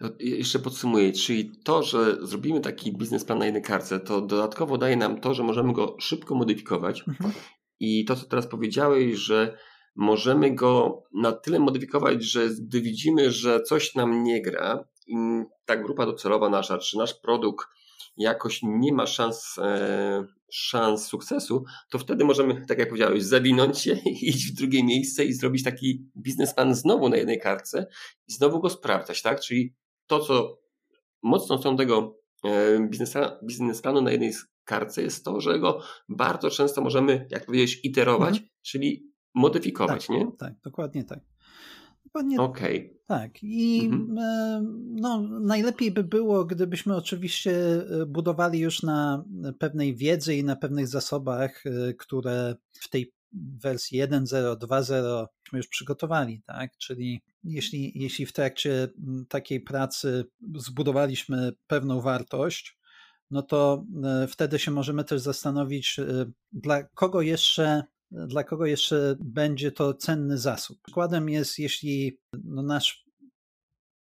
Okay. Jeszcze podsumuję, czyli to, że zrobimy taki biznesplan na jednej kartce, to dodatkowo daje nam to, że możemy go szybko modyfikować. Mhm. I to, co teraz powiedziałeś, że możemy go na tyle modyfikować, że gdy widzimy, że coś nam nie gra i ta grupa docelowa nasza, czy nasz produkt jakoś nie ma szans, e, szans sukcesu, to wtedy możemy, tak jak powiedziałeś, zawinąć się, iść w drugie miejsce i zrobić taki biznesplan znowu na jednej kartce i znowu go sprawdzać, tak? Czyli to, co mocną stroną tego e, biznesplanu na jednej kartce jest to, że go bardzo często możemy, jak powiedzieć, iterować, mhm. czyli modyfikować, tak, nie? Tak, dokładnie tak. Dokładnie. Okay. Tak. I mhm. E, no, najlepiej by było, gdybyśmy oczywiście e, budowali już na pewnej wiedzy i na pewnych zasobach, e, które w tej wersji 1.0, 2.0 już przygotowali, tak? Czyli jeśli, jeśli w trakcie takiej pracy zbudowaliśmy pewną wartość, no to wtedy się możemy też zastanowić, dla kogo jeszcze dla kogo jeszcze będzie to cenny zasób. Przykładem jest, jeśli no nasz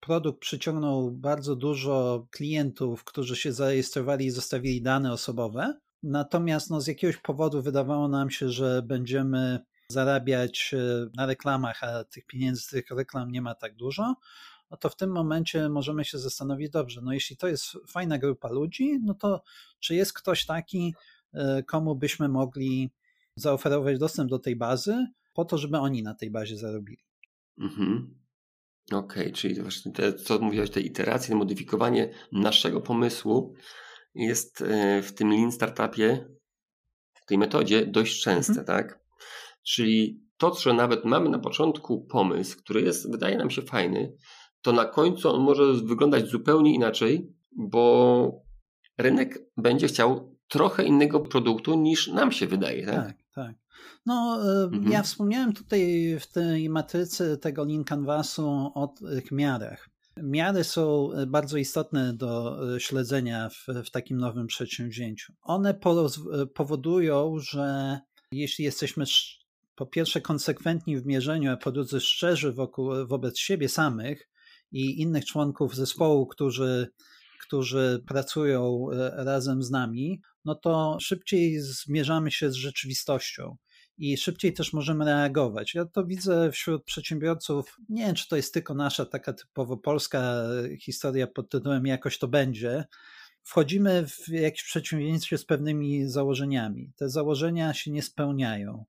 produkt przyciągnął bardzo dużo klientów, którzy się zarejestrowali i zostawili dane osobowe, natomiast no, z jakiegoś powodu wydawało nam się, że będziemy zarabiać e, na reklamach, a tych pieniędzy tych reklam nie ma tak dużo, no to w tym momencie możemy się zastanowić, dobrze, no jeśli to jest fajna grupa ludzi, no to czy jest ktoś taki, e, komu byśmy mogli zaoferować dostęp do tej bazy, po to, żeby oni na tej bazie zarobili. Mhm. Okej, okay, czyli właśnie te, co mówiłeś, te iteracje, modyfikowanie naszego pomysłu jest e, w tym Lean Startupie, w tej metodzie dość częste, mhm. tak? Czyli to, że nawet mamy na początku pomysł, który jest, wydaje nam się fajny, to na końcu on może wyglądać zupełnie inaczej, bo rynek będzie chciał trochę innego produktu niż nam się wydaje, tak? Tak, tak. No, e, mhm. ja wspomniałem tutaj w tej matrycy tego Lean Canvasu o tych miarach. Miary są e, bardzo istotne do e, śledzenia w, w takim nowym przedsięwzięciu. One powodują, że jeśli jesteśmy po pierwsze konsekwentni w mierzeniu, a po drugie szczerzy wokół, wobec siebie samych i innych członków zespołu, którzy, którzy pracują razem z nami, no to szybciej zmierzamy się z rzeczywistością i szybciej też możemy reagować. Ja to widzę wśród przedsiębiorców. Nie wiem, czy to jest tylko nasza taka typowo polska historia pod tytułem jakoś to będzie. Wchodzimy w jakieś przedsięwzięcie z pewnymi założeniami. Te założenia się nie spełniają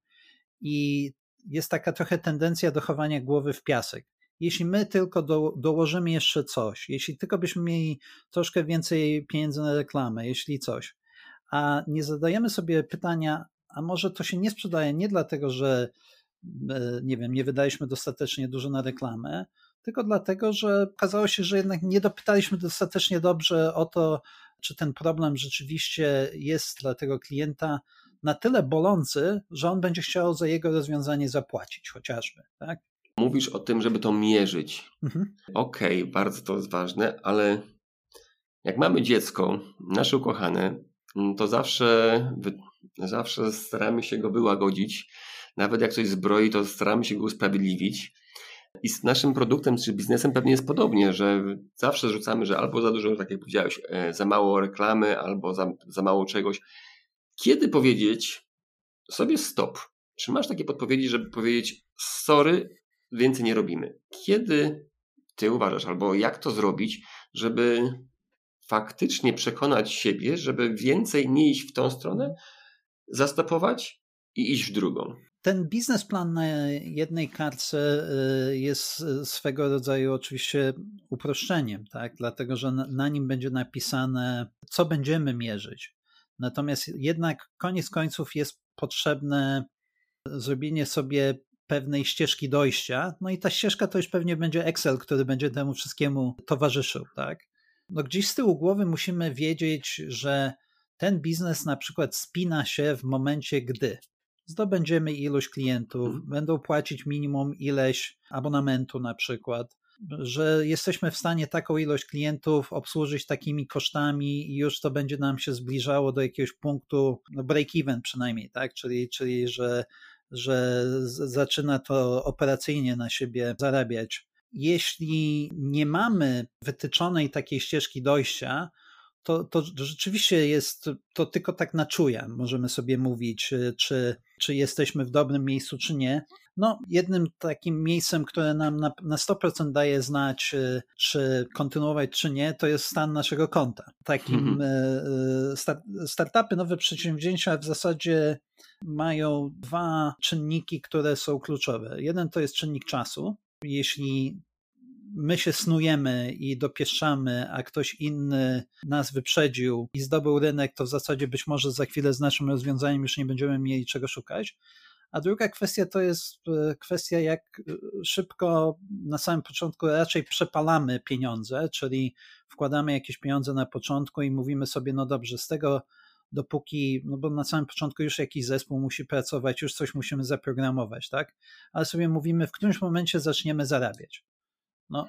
i jest taka trochę tendencja do chowania głowy w piasek. Jeśli my tylko do, dołożymy jeszcze coś, jeśli tylko byśmy mieli troszkę więcej pieniędzy na reklamę, jeśli coś, a nie zadajemy sobie pytania, a może to się nie sprzedaje nie dlatego, że e, nie wiem, nie wydaliśmy dostatecznie dużo na reklamę, tylko dlatego, że okazało się, że jednak nie dopytaliśmy dostatecznie dobrze o to, czy ten problem rzeczywiście jest dla tego klienta na tyle bolący, że on będzie chciał za jego rozwiązanie zapłacić chociażby. Tak? Mówisz o tym, żeby to mierzyć. Mhm. Okej, okay, bardzo to jest ważne, ale jak mamy dziecko, nasze ukochane, to zawsze, zawsze staramy się go wyłagodzić. Nawet jak coś zbroi, to staramy się go usprawiedliwić. I z naszym produktem czy biznesem pewnie jest podobnie, że zawsze rzucamy, że albo za dużo, tak jak powiedziałeś, e, za mało reklamy, albo za, za mało czegoś. Kiedy powiedzieć sobie stop? Czy masz takie podpowiedzi, żeby powiedzieć sorry, więcej nie robimy? Kiedy ty uważasz, albo jak to zrobić, żeby faktycznie przekonać siebie, żeby więcej nie iść w tą stronę, zastopować i iść w drugą. Ten biznesplan na jednej kartce y, jest swego rodzaju oczywiście uproszczeniem, tak? dlatego że na nim będzie napisane, co będziemy mierzyć. Natomiast jednak koniec końców jest potrzebne zrobienie sobie pewnej ścieżki dojścia. No i ta ścieżka to już pewnie będzie Excel, który będzie temu wszystkiemu towarzyszył, tak? No gdzieś z tyłu głowy musimy wiedzieć, że ten biznes na przykład spina się w momencie, gdy zdobędziemy ilość klientów, hmm. będą płacić minimum ileś abonamentu na przykład, że jesteśmy w stanie taką ilość klientów obsłużyć takimi kosztami i już to będzie nam się zbliżało do jakiegoś punktu, no break-even przynajmniej, tak? Czyli, czyli że, że zaczyna to operacyjnie na siebie zarabiać. Jeśli nie mamy wytyczonej takiej ścieżki dojścia, to, to rzeczywiście jest to tylko tak na czuja. Możemy sobie mówić, y, czy, czy jesteśmy w dobrym miejscu, czy nie. No, jednym takim miejscem, które nam na, na 100% daje znać, y, czy kontynuować, czy nie, to jest stan naszego konta. Takim mhm. Y, start, startupy, nowe przedsięwzięcia w zasadzie mają dwa czynniki, które są kluczowe. Jeden to jest czynnik czasu. Jeśli my się snujemy i dopieszczamy, a ktoś inny nas wyprzedził i zdobył rynek, to w zasadzie być może za chwilę z naszym rozwiązaniem już nie będziemy mieli czego szukać. A druga kwestia to jest e, kwestia, jak e, szybko na samym początku raczej przepalamy pieniądze, czyli wkładamy jakieś pieniądze na początku i mówimy sobie, no dobrze, z tego dopóki, no bo na samym początku już jakiś zespół musi pracować, już coś musimy zaprogramować, tak? Ale sobie mówimy, w którymś momencie zaczniemy zarabiać. No,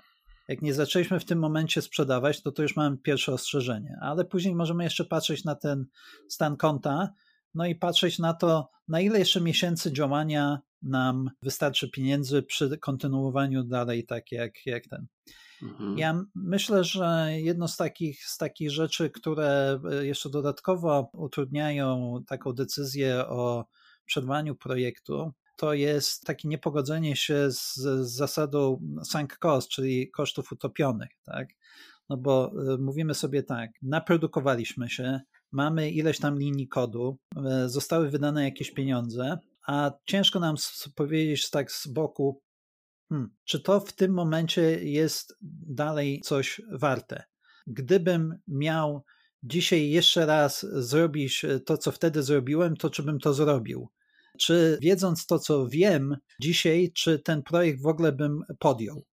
jak nie zaczęliśmy w tym momencie sprzedawać, to to już mamy pierwsze ostrzeżenie, ale później możemy jeszcze patrzeć na ten stan konta, no i patrzeć na to, na ile jeszcze miesięcy działania nam wystarczy pieniędzy przy kontynuowaniu dalej tak jak, jak ten. Mhm. Ja myślę, że jedno z takich, z takich rzeczy, które jeszcze dodatkowo utrudniają taką decyzję o przerwaniu projektu, to jest takie niepogodzenie się z, z zasadą sunk cost, czyli kosztów utopionych, tak? No bo y, mówimy sobie tak, naprodukowaliśmy się, mamy ileś tam linii kodu, y, zostały wydane jakieś pieniądze, a ciężko nam powiedzieć tak z boku, hmm, czy to w tym momencie jest dalej coś warte. Gdybym miał dzisiaj jeszcze raz zrobić to, co wtedy zrobiłem, to czy bym to zrobił? Czy wiedząc to, co wiem dzisiaj, czy ten projekt w ogóle bym podjął.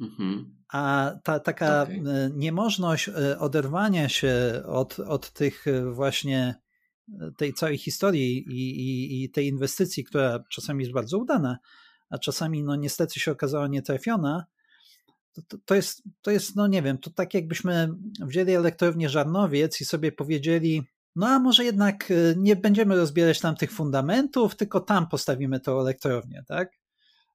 Mhm. A ta taka okay. E, niemożność e, oderwania się od, od tych e, właśnie tej całej historii i, i, i tej inwestycji, która czasami jest bardzo udana, a czasami no niestety się okazała nietrafiona, to, to, jest, to jest, no nie wiem, to tak jakbyśmy wzięli elektrownię Żarnowiec i sobie powiedzieli, no a może jednak y, nie będziemy rozbierać tam tych fundamentów, tylko tam postawimy tą elektrownię, tak?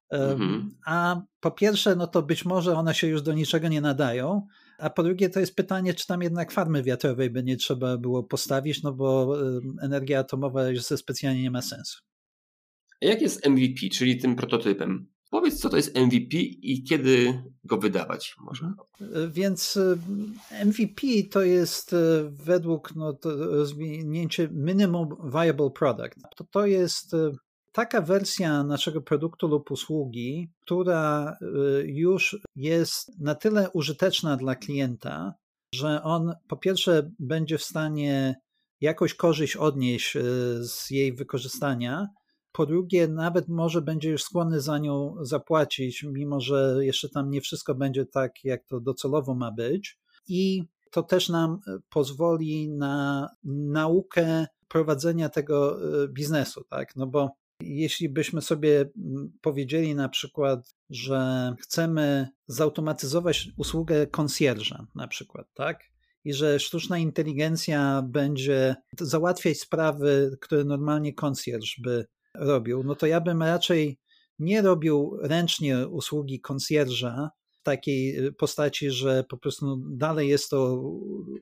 Mhm. A po pierwsze, no to być może one się już do niczego nie nadają, a po drugie to jest pytanie, czy tam jednak farmy wiatrowej by nie trzeba było postawić, no bo energia atomowa już specjalnie nie ma sensu. A jak jest MVP, czyli tym prototypem? Powiedz, co to jest MVP i kiedy go wydawać może. Więc e, MVP to jest e, według no, rozwinięcie Minimum Viable Product. To, to jest e, taka wersja naszego produktu lub usługi, która już jest na tyle użyteczna dla klienta, że on po pierwsze będzie w stanie jakoś korzyść odnieść z jej wykorzystania, po drugie, nawet może będzie już skłonny za nią zapłacić, mimo że jeszcze tam nie wszystko będzie tak, jak to docelowo ma być. I to też nam e, pozwoli na naukę prowadzenia tego e, biznesu, tak? No bo jeśli byśmy sobie powiedzieli na przykład, że chcemy zautomatyzować usługę konsjerża, na przykład, tak? I że sztuczna inteligencja będzie załatwiać sprawy, które normalnie konsjerż by robił, no to ja bym raczej nie robił ręcznie usługi konsjerża w takiej y, postaci, że po prostu dalej jest to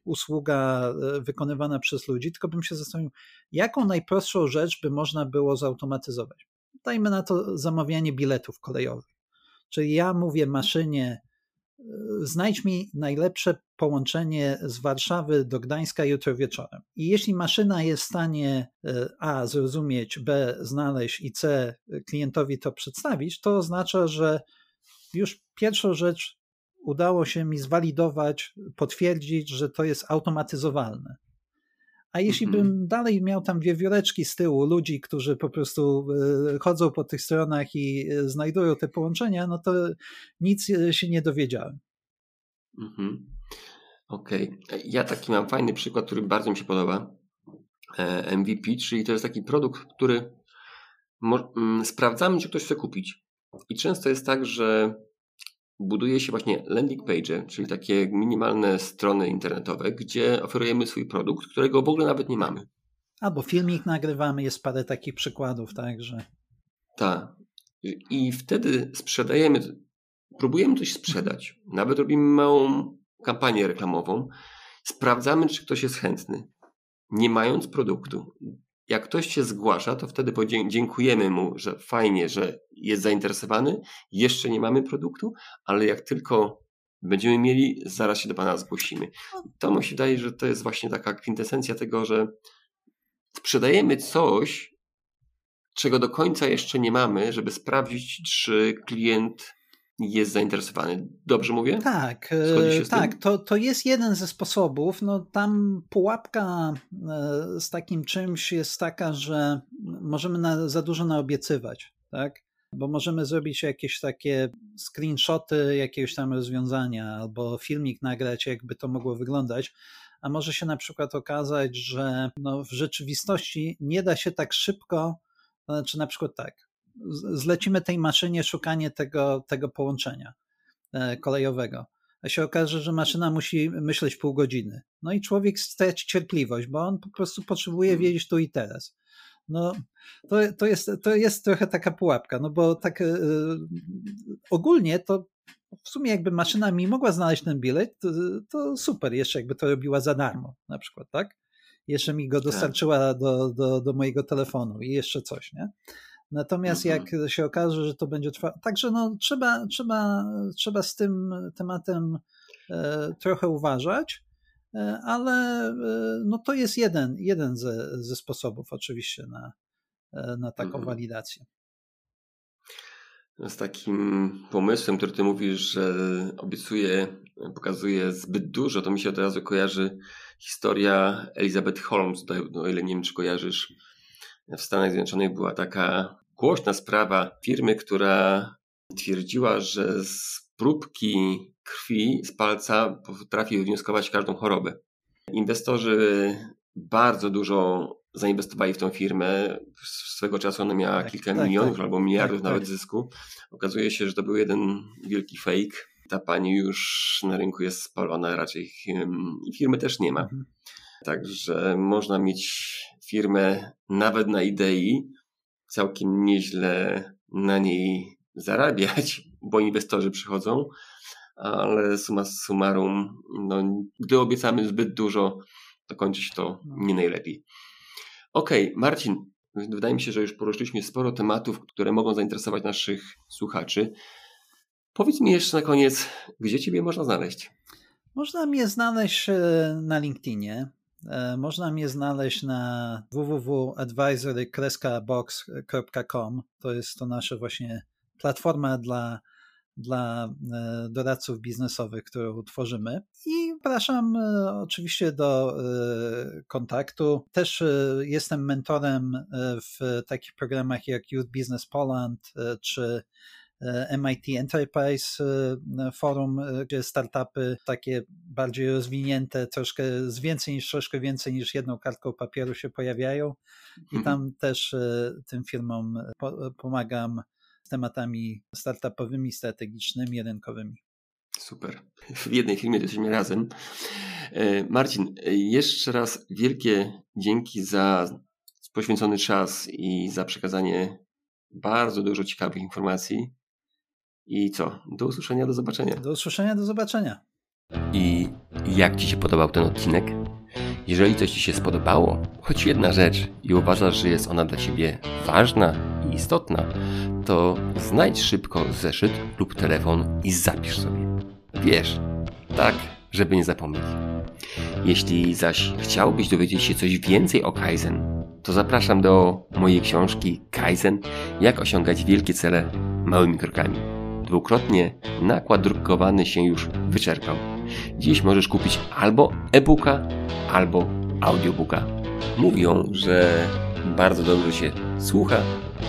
usługa y, wykonywana przez ludzi, tylko bym się zastanowił, jaką najprostszą rzecz by można było zautomatyzować. Dajmy na to zamawianie biletów kolejowych. Czyli ja mówię maszynie, znajdź mi najlepsze połączenie z Warszawy do Gdańska jutro wieczorem. I jeśli maszyna jest w stanie e, A zrozumieć, B znaleźć i C klientowi to przedstawić, to oznacza, że już pierwszą rzecz udało się mi zwalidować, potwierdzić, że to jest automatyzowalne. A jeśli mhm. bym dalej miał tam wiewióreczki z tyłu, ludzi, którzy po prostu e, chodzą po tych stronach i e, znajdują te połączenia, no to nic e, się nie dowiedziałem. Mhm. Okej. Okay. Ja taki mam fajny przykład, który bardzo mi się podoba. MVP, czyli to jest taki produkt, który mm, sprawdzamy, czy ktoś chce kupić. I często jest tak, że buduje się właśnie landing page, czyli takie minimalne strony internetowe, gdzie oferujemy swój produkt, którego w ogóle nawet nie mamy. Albo filmik nagrywamy, jest parę takich przykładów, także. Tak. I wtedy sprzedajemy, próbujemy coś sprzedać. Nawet robimy małą kampanię reklamową. Sprawdzamy, czy ktoś jest chętny, nie mając produktu jak ktoś się zgłasza, to wtedy dziękujemy mu, że fajnie, że jest zainteresowany. Jeszcze nie mamy produktu, ale jak tylko będziemy mieli, zaraz się do Pana zgłosimy. To mi się wydaje, że to jest właśnie taka kwintesencja tego, że sprzedajemy coś, czego do końca jeszcze nie mamy, żeby sprawdzić, czy klient jest zainteresowany. Dobrze mówię? Tak, e, tak. To, to jest jeden ze sposobów. No, tam pułapka e, z takim czymś jest taka, że możemy na, za dużo naobiecywać, tak? Bo możemy zrobić jakieś takie screenshoty jakiegoś tam rozwiązania albo filmik nagrać, jakby to mogło wyglądać, a może się na przykład okazać, że no, w rzeczywistości nie da się tak szybko, znaczy na przykład tak, zlecimy tej maszynie szukanie tego, tego połączenia e, kolejowego. A się okaże, że maszyna musi myśleć pół godziny. No i człowiek straci cierpliwość, bo on po prostu potrzebuje mhm. wiedzieć tu i teraz. No, to, to, jest, to jest trochę taka pułapka, no bo tak yy, ogólnie to w sumie jakby maszyna mi mogła znaleźć ten bilet, to, to, super, jeszcze jakby to robiła za darmo na przykład, tak? Jeszcze mi go tak. dostarczyła do, do, do mojego telefonu i jeszcze coś, nie? Natomiast jak mhm. się okaże, że to będzie trwało, także no, trzeba, trzeba, trzeba z tym tematem e, trochę uważać, e, ale e, no, to jest jeden, jeden ze, ze sposobów oczywiście na, na taką mhm. walidację. Z takim pomysłem, który ty mówisz, że obiecuje, pokazuje zbyt dużo, to mi się od razu kojarzy historia Elizabeth Holmes, o ile nie wiem, czy kojarzysz w Stanach Zjednoczonych była taka głośna sprawa firmy, która twierdziła, że z próbki krwi z palca potrafi wywnioskować każdą chorobę. Inwestorzy bardzo dużo zainwestowali w tą firmę. Swego czasu ona miała tak, kilka tak, milionów tak, albo miliardów tak, nawet tak. zysku. Okazuje się, że to był jeden wielki fake. Ta pani już na rynku jest spalona raczej i firmy też nie ma. Mhm. Także można mieć firmę nawet na idei, całkiem nieźle na niej zarabiać, bo inwestorzy przychodzą, ale suma summarum, no, gdy obiecamy zbyt dużo, to kończy się to no. nie najlepiej. Okej, okay, Marcin, wydaje mi się, że już poruszyliśmy sporo tematów, które mogą zainteresować naszych słuchaczy. Powiedz mi jeszcze na koniec, gdzie Ciebie można znaleźć? Można mnie znaleźć e, na LinkedInie. E, można mnie znaleźć na www.advisory.box.com. To jest to nasza właśnie platforma dla, dla e, doradców biznesowych, którą tworzymy. I zapraszam e, oczywiście do kontaktu. Też jestem mentorem w takich programach jak Youth Business Poland czy MIT Enterprise e, Forum, e, gdzie startupy takie bardziej rozwinięte, troszkę z więcej niż troszkę więcej niż jedną kartką papieru się pojawiają i mhm. tam też tym firmom pomagam z tematami startupowymi, strategicznymi, rynkowymi. Super. W jednej firmie jesteśmy razem. Marcin, jeszcze raz wielkie dzięki za poświęcony czas i za przekazanie bardzo dużo ciekawych informacji. I co? Do usłyszenia, do zobaczenia. Do usłyszenia, do zobaczenia. I jak Ci się podobał ten odcinek? Jeżeli coś Ci się spodobało, choć jedna rzecz i uważasz, że jest ona dla Ciebie ważna i istotna, to znajdź szybko zeszyt lub telefon i zapisz sobie. Wiesz, tak, żeby nie zapomnieć. Jeśli zaś chciałbyś dowiedzieć się coś więcej o Kaizen, to zapraszam do mojej książki Kaizen Jak osiągać wielkie cele małymi krokami dwukrotnie nakład drukowany się już wyczerpał. Dziś możesz kupić albo e-booka, albo audiobooka. mówią, że bardzo dobrze się słucha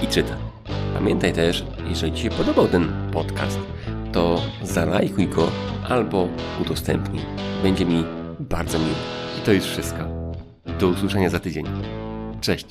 i czyta. Pamiętaj też, jeżeli Ci się podobał ten podcast, to zalajkuj go albo udostępnij. Będzie mi bardzo miło. I to już wszystko. Do usłyszenia za tydzień. Cześć.